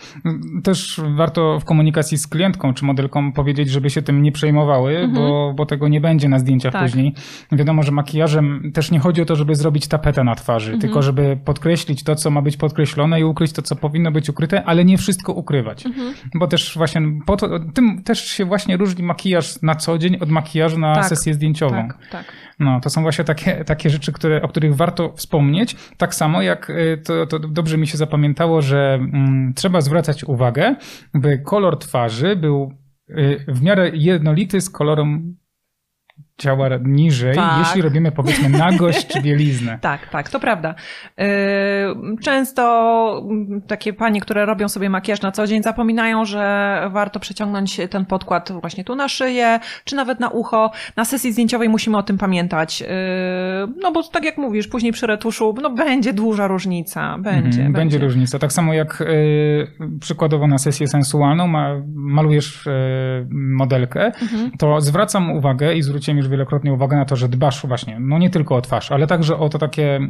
Też warto w komunikacji z klientką czy modelką powiedzieć, żeby się tym nie przejmowały, mhm. bo, bo tego nie będzie na zdjęciach tak. później. Wiadomo, że makijażem też nie chodzi o to, żeby zrobić tapetę na twarzy, mhm. tylko żeby podkreślić to, co ma być podkreślone i ukryć to, co powinno być ukryte, ale nie wszystko ukrywać. Mhm. Bo też właśnie po to, tym też się właśnie różni makijaż na co dzień od makijażu na tak. sesję zdjęciową. Tak, tak. No, to są właśnie takie, takie rzeczy, które, o których warto wspomnieć. Tak samo jak y, to, to dobrze mi się zapamiętało, że mm, trzeba zwracać uwagę, by kolor twarzy był y, w miarę jednolity z kolorem ciała niżej, tak. jeśli robimy powiedzmy nagość czy bieliznę. Tak, tak, to prawda. Y, często takie panie, które robią sobie makijaż na co dzień, zapominają, że warto przeciągnąć ten podkład właśnie tu na szyję, czy nawet na ucho. Na sesji zdjęciowej musimy o tym pamiętać. Y, no bo tak jak mówisz, później przy retuszu, no będzie duża różnica. Będzie. Mhm, będzie. będzie różnica. Tak samo jak y, przykładowo na sesję sensualną ma, malujesz modelkę, mhm. to zwracam uwagę i zwróciłem już wielokrotnie uwagę na to, że dbasz właśnie, no nie tylko o twarz, ale także o to takie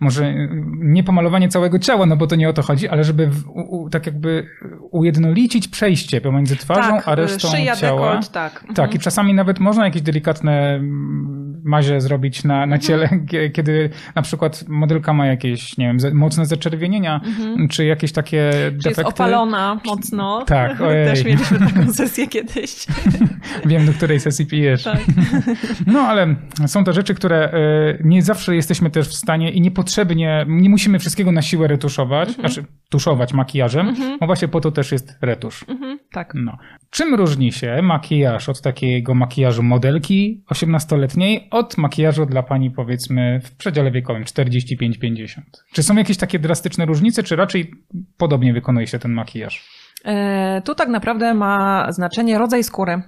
może nie pomalowanie całego ciała, no bo to nie o to chodzi, ale żeby w, u, tak jakby ujednolicić przejście pomiędzy twarzą tak, a resztą szyja, ciała. Dekolt, tak. tak, mhm. i czasami nawet można jakieś delikatne mazie zrobić na, na mhm. ciele, kiedy na przykład modelka ma jakieś, nie wiem, mocne zaczerwienienia, mhm. czy jakieś takie czy defekty. jest opalona mocno. Tak, ojej. Też mieliśmy taką sesję kiedyś. Wiem, do której sesji pijesz. Tak. No, ale są to rzeczy, które e, nie zawsze jesteśmy też w stanie i niepotrzebnie, nie musimy wszystkiego na siłę retuszować, mhm. znaczy tuszować makijażem, mhm. bo właśnie po to też jest retusz. Mhm, tak. No. Czym różni się makijaż od takiego makijażu modelki 18-letniej od makijażu dla pani powiedzmy w przedziale wiekowym 45-50? Czy są jakieś takie drastyczne różnice, czy raczej podobnie wykonuje się ten makijaż? E, tu tak naprawdę ma znaczenie rodzaj skóry,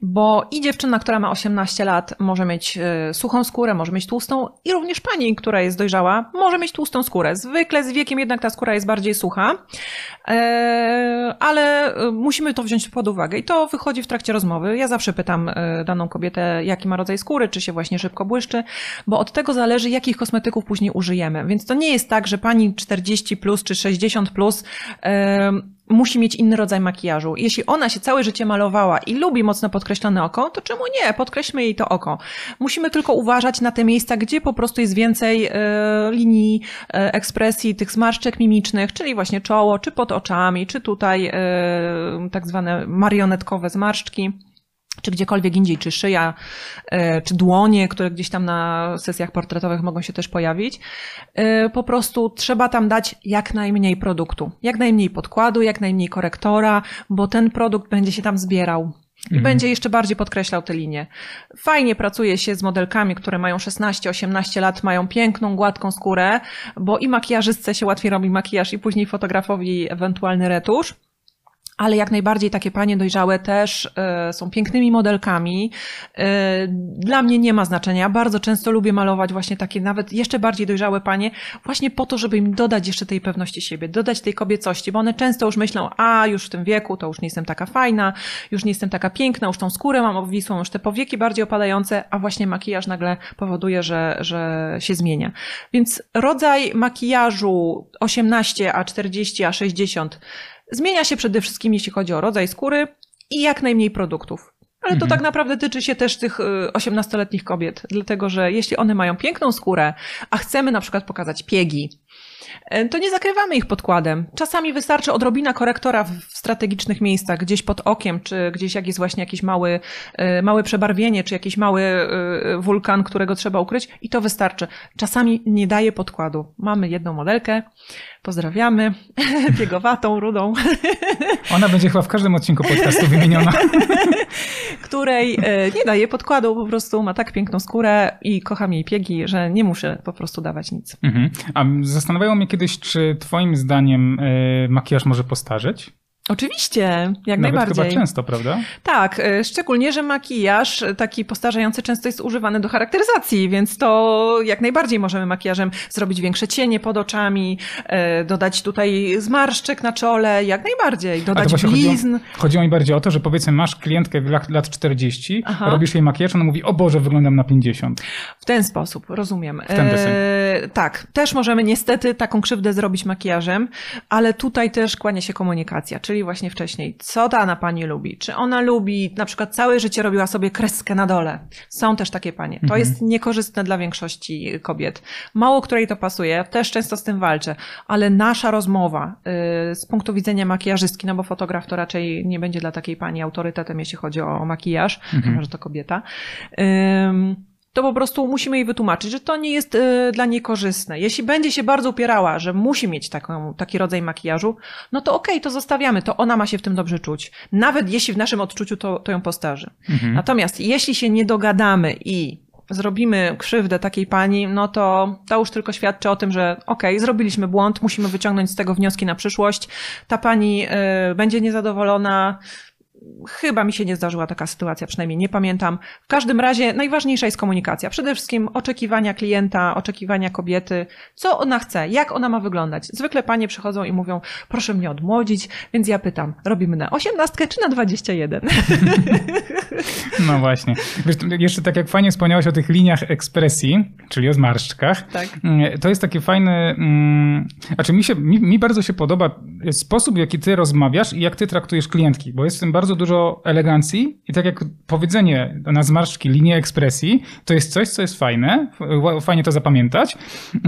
bo i dziewczyna, która ma 18 lat, może mieć e, suchą skórę, może mieć tłustą, i również pani, która jest dojrzała, może mieć tłustą skórę. Zwykle z wiekiem jednak ta skóra jest bardziej sucha, e, ale musimy to wziąć pod uwagę i to wychodzi w trakcie rozmowy. Ja zawsze pytam daną kobietę, jaki ma rodzaj skóry, czy się właśnie szybko błyszczy, bo od tego zależy, jakich kosmetyków później użyjemy. Więc to nie jest tak, że pani 40 plus czy 60 plus musi mieć inny rodzaj makijażu. Jeśli ona się całe życie malowała i lubi mocno podkreślone oko, to czemu nie? Podkreślmy jej to oko. Musimy tylko uważać na te miejsca, gdzie po prostu jest więcej e, linii e, ekspresji tych zmarszczek mimicznych, czyli właśnie czoło, czy pod oczami, czy tutaj e, tak zwane marionetkowe zmarszczki czy gdziekolwiek indziej, czy szyja, e, czy dłonie, które gdzieś tam na sesjach portretowych mogą się też pojawić. E, po prostu trzeba tam dać jak najmniej produktu, jak najmniej podkładu, jak najmniej korektora, bo ten produkt będzie się tam zbierał. I mhm. będzie jeszcze bardziej podkreślał te linie. Fajnie pracuje się z modelkami, które mają 16-18 lat, mają piękną, gładką skórę, bo i makijażystce się łatwiej robi makijaż i później fotografowi ewentualny retusz ale jak najbardziej takie panie dojrzałe też y, są pięknymi modelkami. Y, dla mnie nie ma znaczenia. Bardzo często lubię malować właśnie takie nawet jeszcze bardziej dojrzałe panie, właśnie po to, żeby im dodać jeszcze tej pewności siebie, dodać tej kobiecości, bo one często już myślą, a już w tym wieku to już nie jestem taka fajna, już nie jestem taka piękna, już tą skórę mam obwisłą, już te powieki bardziej opadające, a właśnie makijaż nagle powoduje, że, że się zmienia. Więc rodzaj makijażu 18, a 40, a 60 Zmienia się przede wszystkim, jeśli chodzi o rodzaj skóry i jak najmniej produktów. Ale to mhm. tak naprawdę tyczy się też tych 18-letnich y, kobiet, dlatego że jeśli one mają piękną skórę, a chcemy na przykład pokazać piegi, to nie zakrywamy ich podkładem. Czasami wystarczy odrobina korektora w strategicznych miejscach, gdzieś pod okiem, czy gdzieś jak jest właśnie jakieś mały, e, małe przebarwienie, czy jakiś mały e, wulkan, którego trzeba ukryć i to wystarczy. Czasami nie daje podkładu. Mamy jedną modelkę, pozdrawiamy, biegowatą, rudą. Ona będzie chyba w każdym odcinku podcastu wymieniona. której nie daje podkładu, po prostu ma tak piękną skórę i kocham jej piegi, że nie muszę po prostu dawać nic. Mhm. A zastanawiało mnie kiedyś, czy twoim zdaniem y, makijaż może postarzeć? Oczywiście, jak Nawet najbardziej. chyba często, prawda? Tak, y, szczególnie, że makijaż taki postarzający często jest używany do charakteryzacji, więc to jak najbardziej możemy makijażem zrobić większe cienie pod oczami, y, dodać tutaj zmarszczek na czole, jak najbardziej, dodać blizn. Chodziło, chodziło mi bardziej o to, że powiedzmy masz klientkę lat, lat 40, Aha. robisz jej makijaż, ona mówi, o Boże, wyglądam na 50. W ten sposób, rozumiem. W ten e, tak, też możemy niestety taką krzywdę zrobić makijażem, ale tutaj też kłania się komunikacja, czyli właśnie wcześniej, co dana pani lubi? Czy ona lubi, na przykład całe życie robiła sobie kreskę na dole? Są też takie panie. To mhm. jest niekorzystne dla większości kobiet. Mało której to pasuje, też często z tym walczę, ale nasza rozmowa yy, z punktu widzenia makijażystki, no bo fotograf to raczej nie będzie dla takiej pani autorytetem, jeśli chodzi o, o makijaż, mhm. chyba że to kobieta. Yy, to po prostu musimy jej wytłumaczyć, że to nie jest y, dla niej korzystne. Jeśli będzie się bardzo upierała, że musi mieć taką, taki rodzaj makijażu, no to okej, okay, to zostawiamy, to ona ma się w tym dobrze czuć. Nawet jeśli w naszym odczuciu to, to ją postarzy. Mhm. Natomiast jeśli się nie dogadamy i zrobimy krzywdę takiej pani, no to to już tylko świadczy o tym, że okej, okay, zrobiliśmy błąd, musimy wyciągnąć z tego wnioski na przyszłość. Ta pani y, będzie niezadowolona, Chyba mi się nie zdarzyła taka sytuacja, przynajmniej nie pamiętam. W każdym razie najważniejsza jest komunikacja. Przede wszystkim oczekiwania klienta, oczekiwania kobiety, co ona chce, jak ona ma wyglądać. Zwykle panie przychodzą i mówią, proszę mnie odmłodzić, więc ja pytam, robimy na osiemnastkę czy na 21? No właśnie. Wiesz, jeszcze tak jak fajnie wspomniałaś o tych liniach ekspresji, czyli o zmarszczkach, tak. Mm, to jest taki fajny, mm, znaczy mi, się, mi, mi bardzo się podoba sposób, w jaki ty rozmawiasz i jak ty traktujesz klientki, bo jest w tym bardzo dużo elegancji i tak jak powiedzenie na zmarszczki, linie ekspresji, to jest coś, co jest fajne, fajnie to zapamiętać,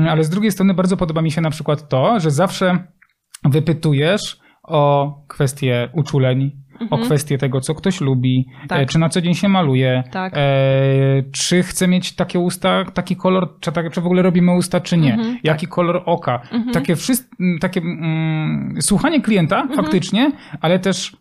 ale z drugiej strony bardzo podoba mi się na przykład to, że zawsze wypytujesz o kwestie uczuleń, mhm. o kwestię tego, co ktoś lubi, tak. E, czy na co dzień się maluje, tak. e, czy chce mieć takie usta, taki kolor, czy, tak, czy w ogóle robimy usta, czy nie, mhm, jaki tak. kolor oka. Mhm. Takie, wszystko, takie mm, słuchanie klienta mhm. faktycznie, ale też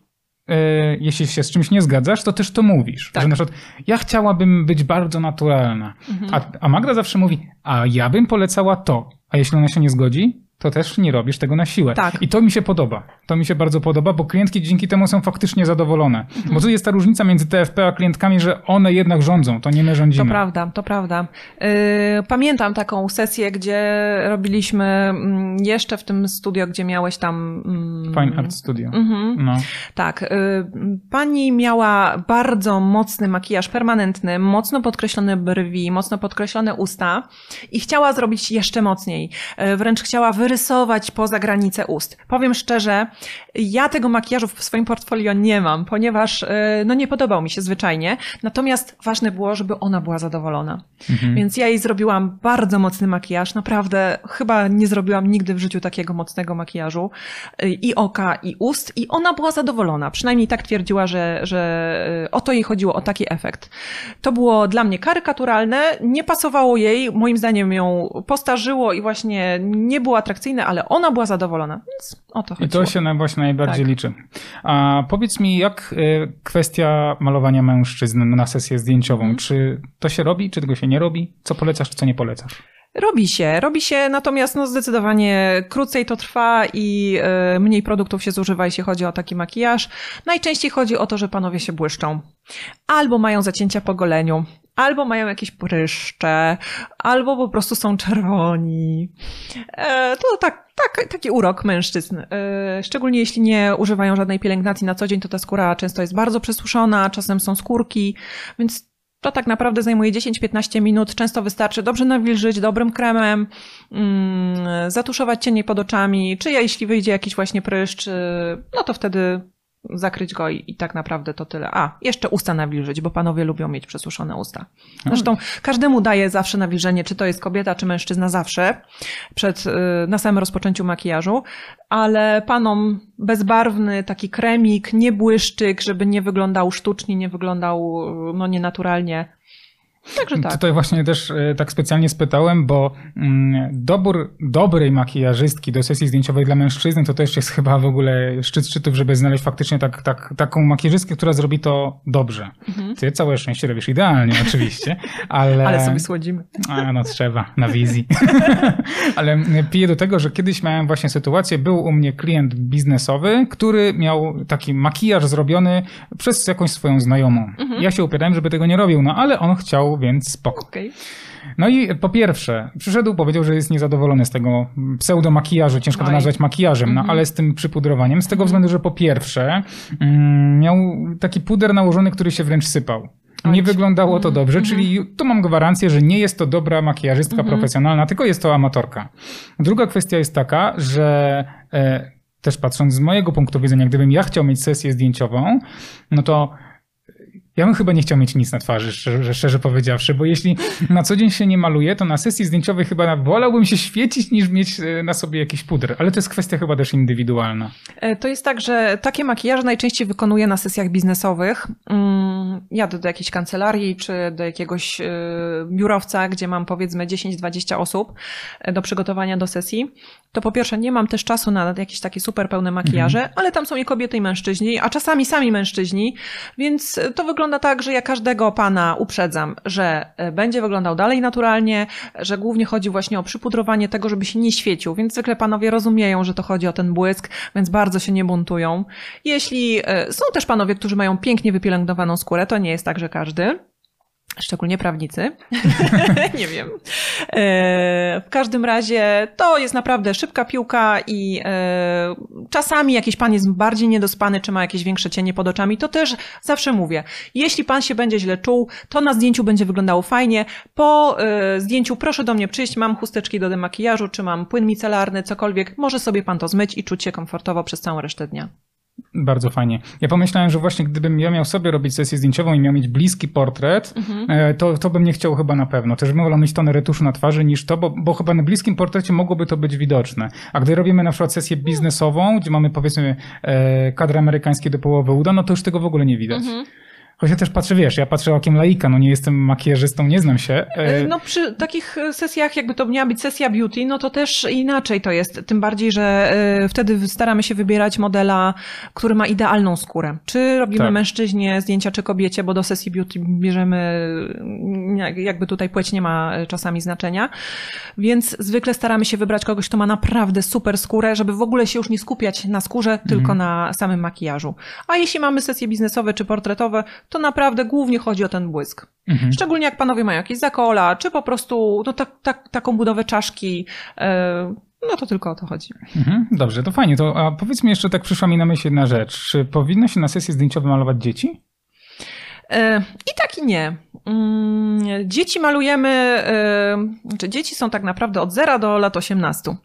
jeśli się z czymś nie zgadzasz, to też to mówisz. Tak. Że na przykład ja chciałabym być bardzo naturalna. Mhm. A, a Magda zawsze mówi, a ja bym polecała to. A jeśli ona się nie zgodzi, to też nie robisz tego na siłę. Tak. I to mi się podoba. To mi się bardzo podoba, bo klientki dzięki temu są faktycznie zadowolone. Mhm. Bo tu jest ta różnica między TFP a klientkami, że one jednak rządzą, to nie my rządzimy. To prawda, to prawda. Yy, pamiętam taką sesję, gdzie robiliśmy mm, jeszcze w tym studio, gdzie miałeś tam... Mm, Fine Art Studio. Mhm. No. Tak. Yy, pani miała bardzo mocny makijaż permanentny, mocno podkreślone brwi, mocno podkreślone usta i chciała zrobić jeszcze mocniej. Yy, wręcz chciała wy wyrysować poza granicę ust. Powiem szczerze, ja tego makijażu w swoim portfolio nie mam, ponieważ e, no nie podobał mi się zwyczajnie. Natomiast ważne było, żeby ona była zadowolona. Mhm. Więc ja jej zrobiłam bardzo mocny makijaż. Naprawdę chyba nie zrobiłam nigdy w życiu takiego mocnego makijażu. E, I oka, i ust. I ona była zadowolona. Przynajmniej tak twierdziła, że, że e, o to jej chodziło, o taki efekt. To było dla mnie karykaturalne, nie pasowało jej, moim zdaniem ją postarzyło i właśnie nie było atrakcyjne, ale ona była zadowolona, więc o to chodziło. I to się właśnie najbardziej tak. liczy. A powiedz mi, jak y, kwestia malowania mężczyzn na sesję zdjęciową, mhm. czy to się robi, czy tego się nie robi? Co polecasz, czy co nie polecasz? Robi się, robi się, natomiast no zdecydowanie krócej to trwa i y, mniej produktów się zużywa, jeśli chodzi o taki makijaż. Najczęściej chodzi o to, że panowie się błyszczą. Albo mają zacięcia po goleniu, albo mają jakieś pryszcze, albo po prostu są czerwoni. E, to tak, tak, taki urok mężczyzn. E, szczególnie jeśli nie używają żadnej pielęgnacji na co dzień, to ta skóra często jest bardzo przesuszona, czasem są skórki, więc to tak naprawdę zajmuje 10-15 minut. Często wystarczy dobrze nawilżyć dobrym kremem, mm, zatuszować cienie pod oczami, czy jeśli wyjdzie jakiś właśnie pryszcz, no to wtedy zakryć go i, i, tak naprawdę to tyle. A, jeszcze usta nawilżyć, bo panowie lubią mieć przesuszone usta. Zresztą każdemu daje zawsze nawilżenie, czy to jest kobieta, czy mężczyzna, zawsze przed, y, na samym rozpoczęciu makijażu, ale panom bezbarwny taki kremik, nie błyszczyk, żeby nie wyglądał sztucznie, nie wyglądał no nienaturalnie, Także tak. Tutaj właśnie też e, tak specjalnie spytałem, bo mm, dobór dobrej makijażystki do sesji zdjęciowej dla mężczyzny to też jest chyba w ogóle szczyt szczytów, żeby znaleźć faktycznie tak, tak, taką makijażystkę, która zrobi to dobrze. Mhm. Ty całe szczęście robisz idealnie oczywiście, ale... Ale sobie słodzimy. A, no trzeba, na wizji. ale piję do tego, że kiedyś miałem właśnie sytuację, był u mnie klient biznesowy, który miał taki makijaż zrobiony przez jakąś swoją znajomą. Mhm. Ja się upierałem, żeby tego nie robił, no ale on chciał więc spoko. Okay. No i po pierwsze, przyszedł, powiedział, że jest niezadowolony z tego pseudo-makijażu, ciężko to nazwać makijażem, no mhm. ale z tym przypudrowaniem, z tego mhm. względu, że po pierwsze mm, miał taki puder nałożony, który się wręcz sypał. Nie wyglądało to mhm. dobrze, czyli tu mam gwarancję, że nie jest to dobra makijażystka profesjonalna, tylko jest to amatorka. Druga kwestia jest taka, że e, też patrząc z mojego punktu widzenia, gdybym ja chciał mieć sesję zdjęciową, no to ja bym chyba nie chciał mieć nic na twarzy, szczerze, szczerze powiedziawszy, bo jeśli na co dzień się nie maluje, to na sesji zdjęciowej chyba wolałbym się świecić niż mieć e, na sobie jakiś puder, ale to jest kwestia chyba też indywidualna. E, to jest tak, że takie makijaże najczęściej wykonuję na sesjach biznesowych. Mm, jadę do jakiejś kancelarii czy do jakiegoś e, biurowca, gdzie mam powiedzmy 10-20 osób do przygotowania do sesji to po pierwsze nie mam też czasu na jakieś takie super pełne makijaże, mhm. ale tam są i kobiety i mężczyźni, a czasami sami mężczyźni, więc to wygląda tak, że ja każdego pana uprzedzam, że e, będzie wyglądał dalej naturalnie, że głównie chodzi właśnie o przypudrowanie tego, żeby się nie świecił, więc zwykle panowie rozumieją, że to chodzi o ten błysk, więc bardzo się nie buntują. Jeśli e, są też panowie, którzy mają pięknie wypielęgnowaną skórę, to nie jest tak, że każdy, szczególnie prawnicy. nie wiem. E, w każdym razie to jest naprawdę szybka piłka i e, czasami jakiś pan jest bardziej niedospany, czy ma jakieś większe cienie pod oczami, to też zawsze mówię, jeśli pan się będzie źle czuł, to na zdjęciu będzie wyglądało fajnie. Po e, zdjęciu proszę do mnie przyjść, mam chusteczki do demakijażu, czy mam płyn micelarny, cokolwiek, może sobie pan to zmyć i czuć się komfortowo przez całą resztę dnia. Bardzo fajnie. Ja pomyślałem, że właśnie gdybym ja miał sobie robić sesję zdjęciową i miał mieć bliski portret, mhm. E, to, to bym nie chciał chyba na pewno. Też bym wolał mieć tonę retuszu na twarzy niż to, bo, bo chyba na bliskim portrecie mogłoby to być widoczne. A gdy robimy na przykład sesję biznesową, gdzie mamy powiedzmy e, kadr amerykański do połowy uda, no to już tego w ogóle nie widać. Mhm. Choć ja też patrzę, wiesz, ja patrzę okiem laika, no nie jestem makijażystą, nie znam się. E, no przy takich sesjach, jakby to miała być sesja beauty, no to też inaczej to jest. Tym bardziej, że e, wtedy staramy się wybierać modela, który ma idealną skórę. Czy robimy tak. mężczyźnie zdjęcia, czy kobiecie, bo do sesji beauty bierzemy, jakby tutaj płeć nie ma czasami znaczenia. Więc zwykle staramy się wybrać kogoś, kto ma naprawdę super skórę, żeby w ogóle się już nie skupiać na skórze, mhm. tylko na samym makijażu. A jeśli mamy sesje biznesowe czy portretowe, to naprawdę głównie chodzi o ten błysk. Mhm. Szczególnie jak panowie mają jakieś zakola, czy po prostu no, tak, tak, taką budowę czaszki. E, no to tylko o to chodzi. Mhm, dobrze, to fajnie. To, a powiedz mi jeszcze, tak przyszła mi na myśl jedna rzecz. Czy powinno się na sesji zdjęciowej malować dzieci? E, I tak i nie. Mm, Dzieci malujemy, czy znaczy dzieci są tak naprawdę od 0 do lat 18,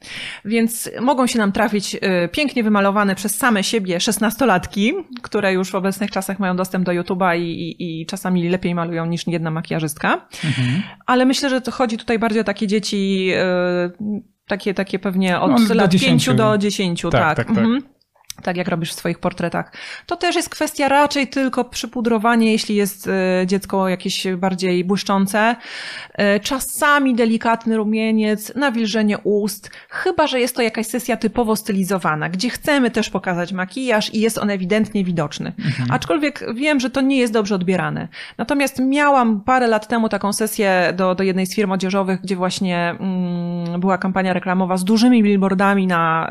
więc mogą się nam trafić pięknie wymalowane przez same siebie szesnastolatki, które już w obecnych czasach mają dostęp do YouTube'a i, i, i czasami lepiej malują niż jedna makijażystka. Mhm. Ale myślę, że to chodzi tutaj bardziej o takie dzieci, takie, takie pewnie od no, lat 5 do 10, tak. tak, tak, tak. Mhm tak jak robisz w swoich portretach. To też jest kwestia raczej tylko przypudrowania, jeśli jest e, dziecko jakieś bardziej błyszczące. E, czasami delikatny rumieniec, nawilżenie ust, chyba że jest to jakaś sesja typowo stylizowana, gdzie chcemy też pokazać makijaż i jest on ewidentnie widoczny. Mhm. Aczkolwiek wiem, że to nie jest dobrze odbierane. Natomiast miałam parę lat temu taką sesję do, do jednej z firm odzieżowych, gdzie właśnie mm, była kampania reklamowa z dużymi billboardami na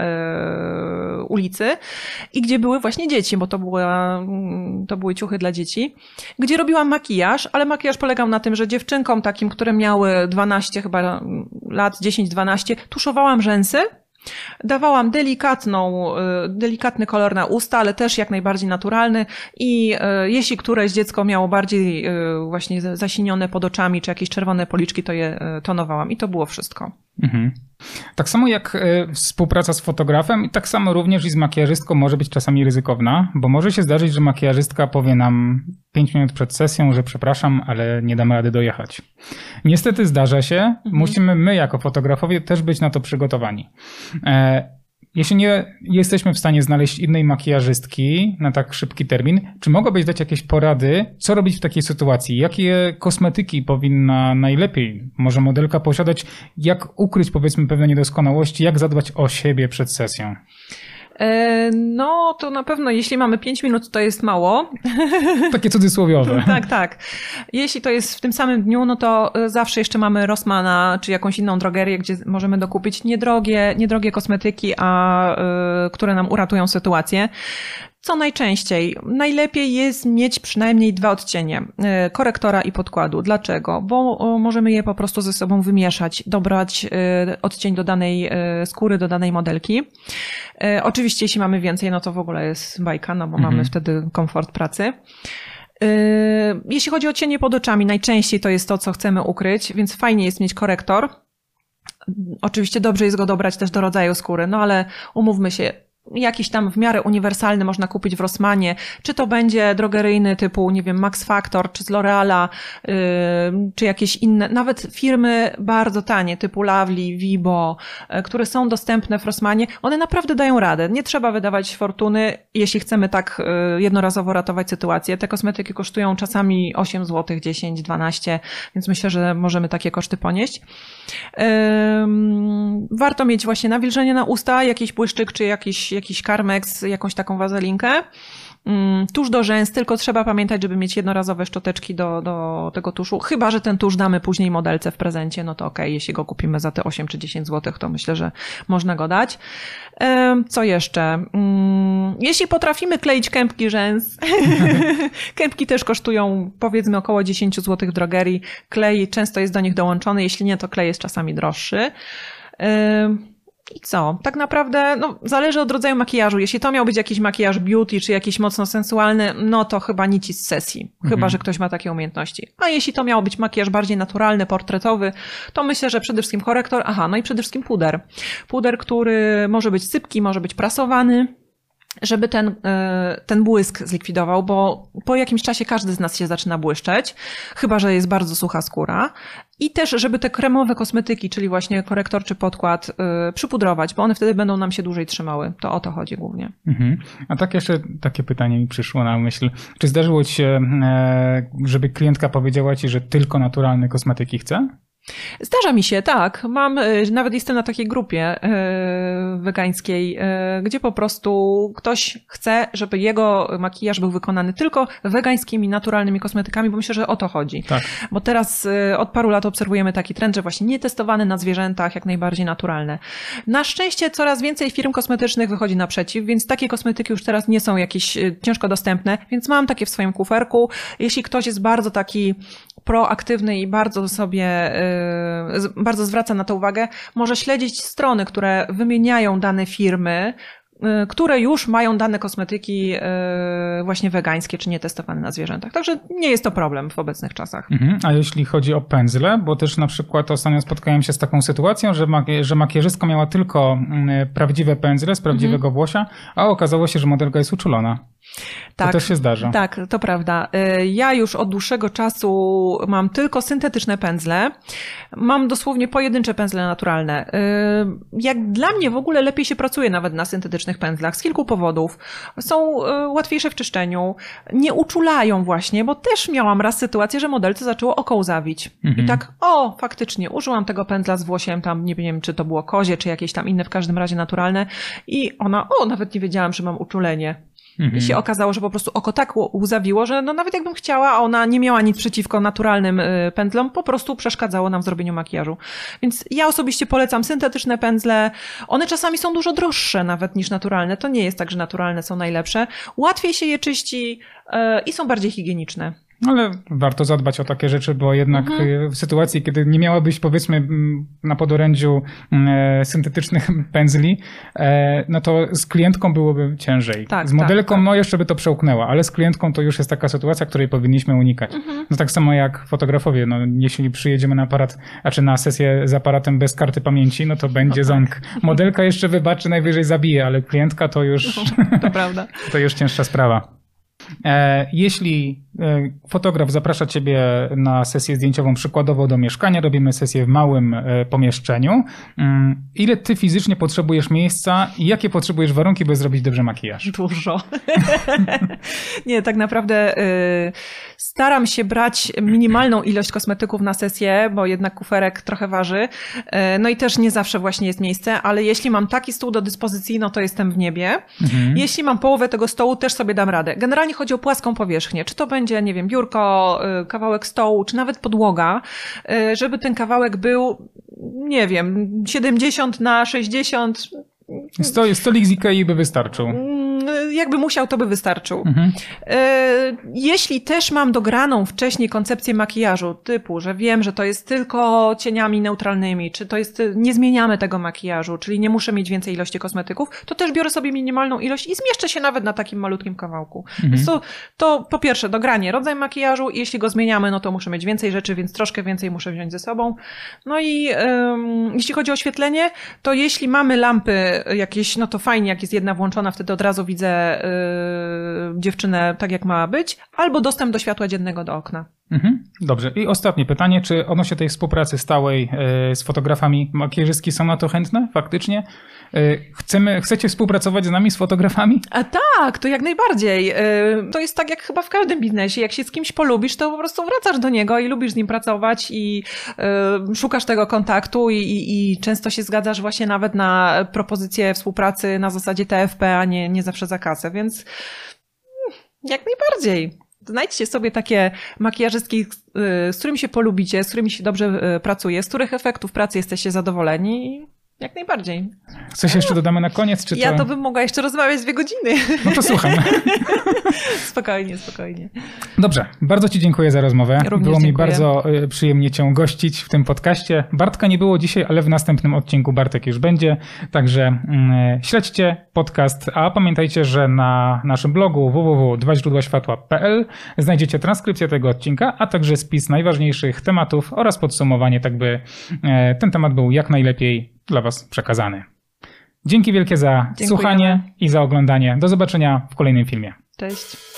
y, ulicy i gdzie były właśnie dzieci, bo to, była, to były ciuchy dla dzieci, gdzie robiłam makijaż, ale makijaż polegał na tym, że dziewczynkom takim, które miały 12 chyba lat, 10-12, tuszowałam rzęsy, Dawałam delikatną, y, delikatny kolor na usta, ale też jak najbardziej naturalny i y, jeśli któreś dziecko miało bardziej y, właśnie zasinione pod oczami czy jakieś czerwone policzki, to je tonowałam i to było wszystko. Mhm. Tak samo jak współpraca z fotografem, tak samo również i z makijażystką może być czasami ryzykowna, bo może się zdarzyć, że makijażystka powie nam 5 minut przed sesją, że przepraszam, ale nie damy rady dojechać. Niestety zdarza się, mhm. musimy my jako fotografowie też być na to przygotowani. E, jeśli nie jesteśmy w stanie znaleźć innej makijażystki na tak szybki termin, czy mogłabyś dać jakieś porady, co robić w takiej sytuacji? Jakie kosmetyki powinna najlepiej może modelka posiadać? Jak ukryć powiedzmy pewne niedoskonałości? Jak zadbać o siebie przed sesją? E, no, to na pewno, jeśli mamy 5 minut, to jest mało. Takie cudzysłowiowe. tak, tak. Jeśli to jest w tym samym dniu, no to e, zawsze jeszcze mamy Rossmana, czy jakąś inną drogerię, gdzie możemy dokupić niedrogie, niedrogie kosmetyki, a, y, które nam uratują sytuację. Co najczęściej? Najlepiej jest mieć przynajmniej dwa odcienie e, korektora i podkładu. Dlaczego? Bo możemy je po prostu ze sobą wymieszać, dobrać e, odcień do danej e, skóry, do danej modelki. Oczywiście, jeśli mamy więcej, no to w ogóle jest bajka, no bo mhm. mamy wtedy komfort pracy. Jeśli chodzi o cienie pod oczami, najczęściej to jest to, co chcemy ukryć, więc fajnie jest mieć korektor. Oczywiście dobrze jest go dobrać też do rodzaju skóry, no ale umówmy się, jakiś tam w miarę uniwersalny można kupić w Rossmanie, czy to będzie drogeryjny typu, nie wiem, Max Factor, czy z L'Oreala, yy, czy jakieś inne, nawet firmy bardzo tanie, typu Lovely, Vibo, yy, które są dostępne w Rossmanie, one naprawdę dają radę. Nie trzeba wydawać fortuny, jeśli chcemy tak yy, jednorazowo ratować sytuację. Te kosmetyki kosztują czasami 8 zł, 10, 12, więc myślę, że możemy takie koszty ponieść. Warto mieć właśnie nawilżenie na usta, jakiś błyszczyk, czy jakiś jakiś, karmex, jakąś taką wazelinkę. Mm, tusz do rzęs, tylko trzeba pamiętać, żeby mieć jednorazowe szczoteczki do, do tego tuszu. Chyba, że ten tusz damy później modelce w prezencie, no to okej, okay. jeśli go kupimy za te 8 czy 10 zł, to myślę, że można go dać. Co jeszcze? Mm, jeśli potrafimy kleić kępki rzęs, kępki też kosztują powiedzmy około 10 zł w drogerii. Klej często jest do nich dołączony, jeśli nie, to klej jest czasami droższy. I co? Tak naprawdę, no, zależy od rodzaju makijażu. Jeśli to miał być jakiś makijaż beauty, czy jakiś mocno sensualny, no to chyba nic z sesji. Chyba, mhm. że ktoś ma takie umiejętności. A jeśli to miał być makijaż bardziej naturalny, portretowy, to myślę, że przede wszystkim korektor, aha, no i przede wszystkim puder. Puder, który może być sypki, może być prasowany, żeby ten, e, ten błysk zlikwidował, bo po jakimś czasie każdy z nas się zaczyna błyszczeć, chyba że jest bardzo sucha skóra. I też, żeby te kremowe kosmetyki, czyli właśnie korektor czy podkład, yy, przypudrować, bo one wtedy będą nam się dłużej trzymały. To o to chodzi głównie. Mhm. A tak jeszcze takie pytanie mi przyszło na myśl. Czy zdarzyło ci się, e, żeby klientka powiedziała ci, że tylko naturalne kosmetyki chce? Zdarza mi się, tak. Mam, e, nawet jestem na takiej grupie e, wegańskiej, e, gdzie po prostu ktoś chce, żeby jego makijaż był wykonany tylko wegańskimi, naturalnymi kosmetykami, bo myślę, że o to chodzi. Tak. Bo teraz od paru lat obserwujemy taki trend, że właśnie nietestowane na zwierzętach, jak najbardziej naturalne. Na szczęście coraz więcej firm kosmetycznych wychodzi naprzeciw, więc takie kosmetyki już teraz nie są jakieś ciężko dostępne, więc mam takie w swoim kuferku. Jeśli ktoś jest bardzo taki proaktywny i bardzo sobie, bardzo zwraca na to uwagę, może śledzić strony, które wymieniają dane firmy, y, które już mają dane kosmetyki y, właśnie wegańskie czy nietestowane na zwierzętach. Także nie jest to problem w obecnych czasach. Mhm. A jeśli chodzi o pędzle, bo też na przykład ostatnio spotkałem się z taką sytuacją, że, mak- że makijażystka miała tylko mm, prawdziwe pędzle z prawdziwego Mhm. włosia, a okazało się, że modelka jest uczulona. To też się zdarza. Tak, to prawda. Y, Ja już od dłuższego czasu mam tylko syntetyczne pędzle. Mam dosłownie pojedyncze pędzle naturalne. Y, Jak dla mnie w ogóle lepiej się pracuje nawet na syntetycznych pędzlach z kilku powodów. Są y, łatwiejsze w czyszczeniu, nie uczulają właśnie, bo też miałam raz sytuację, że modelce zaczęło oko łzawić. Mhm. I tak, o, faktycznie, użyłam tego pędzla z włosiem, tam nie wiem, czy to było kozie, czy jakieś tam inne, w każdym razie naturalne. I ona, o, nawet nie wiedziałam, że mam uczulenie. Mhm. I się okazało, że po prostu oko tak łzawiło, że no nawet jakbym chciała, ona nie miała nic przeciwko naturalnym y, pędzlom, po prostu przeszkadzało nam w zrobieniu makijażu. Więc ja osobiście polecam syntetyczne pędzle. One czasami są dużo droższe nawet niż naturalne. To nie jest tak, że naturalne są najlepsze. Łatwiej się je czyści y, i są bardziej higieniczne. Ale warto zadbać o takie rzeczy, bo jednak Mhm. y, w sytuacji, kiedy nie miałabyś powiedzmy na podorędziu e, syntetycznych pędzli, e, no to z klientką byłoby ciężej. Tak, z modelką tak, tak. no jeszcze by to przełknęła, ale z klientką to już jest taka sytuacja, której powinniśmy unikać. Mhm. No tak samo jak fotografowie, no jeśli przyjedziemy na aparat, a czy na sesję z aparatem bez karty pamięci, no to będzie tak. ząg. Modelka jeszcze wybaczy, najwyżej zabije, ale klientka to już, To prawda. to już cięższa sprawa. E, Jeśli e, fotograf zaprasza Ciebie na sesję zdjęciową przykładowo do mieszkania, robimy sesję w małym e, pomieszczeniu, mm, ile Ty fizycznie potrzebujesz miejsca i jakie potrzebujesz warunki, by zrobić dobrze makijaż? Dużo. nie, tak naprawdę y, staram się brać minimalną ilość kosmetyków na sesję, bo jednak kuferek trochę waży. Y, no i też nie zawsze właśnie jest miejsce, ale jeśli mam taki stół do dyspozycji, no to jestem w niebie. Mhm. Jeśli mam połowę tego stołu, też sobie dam radę. Generalnie chodzi o płaską powierzchnię. Czy to będzie, nie wiem, biurko, y, kawałek stołu, czy nawet podłoga, y, żeby ten kawałek był, nie wiem, 70 na 60. Sto, stolik z Ikei by wystarczył. Mm, Jakby musiał, to by wystarczył. Mhm. E, Jeśli też mam dograną wcześniej koncepcję makijażu, typu, że wiem, że to jest tylko cieniami neutralnymi, czy to jest, nie zmieniamy tego makijażu, czyli nie muszę mieć więcej ilości kosmetyków, to też biorę sobie minimalną ilość i zmieszczę się nawet na takim malutkim kawałku. Więc to, to po pierwsze dogranie rodzaj makijażu, jeśli go zmieniamy, no to muszę mieć więcej rzeczy, więc troszkę więcej muszę wziąć ze sobą. No i em, jeśli chodzi o oświetlenie, to jeśli mamy lampy jakieś, no to fajnie, jak jest jedna włączona, wtedy od razu widzę y, dziewczynę tak, jak ma być, albo dostęp do światła dziennego do okna. Mhm. Dobrze. I ostatnie pytanie, czy odnośnie tej współpracy stałej e, z fotografami makijażystki są na to chętne faktycznie? E, Chcemy, chcecie współpracować z nami, z fotografami? A tak, to jak najbardziej. Y, To jest tak jak chyba w każdym biznesie. Jak się z kimś polubisz, to po prostu wracasz do niego i lubisz z nim pracować i y, szukasz tego kontaktu i, i, i często się zgadzasz właśnie nawet na propozycje współpracy na zasadzie TFP, a nie, nie zawsze za kasę, więc mm, jak najbardziej. Znajdźcie sobie takie makijażystki, y, z którymi się polubicie, z którymi się dobrze y, pracuje, z których efektów pracy jesteście zadowoleni. Jak najbardziej. Coś jeszcze dodamy na koniec? Czy to... Ja to bym mogła jeszcze rozmawiać dwie godziny. No to słucham. spokojnie, spokojnie. Dobrze, bardzo Ci dziękuję za rozmowę. Również było mi dziękuję. bardzo y, przyjemnie Cię gościć w tym podcaście. Bartka nie było dzisiaj, ale w następnym odcinku Bartek już będzie. Także mm, śledźcie podcast, a pamiętajcie, że na naszym blogu www.dwaźródłaświatła.pl znajdziecie transkrypcję tego odcinka, a także spis najważniejszych tematów oraz podsumowanie, tak by e, ten temat był jak najlepiej dla Was przekazany. Dzięki wielkie za Dziękujemy. słuchanie i za oglądanie. Do zobaczenia w kolejnym filmie. Cześć.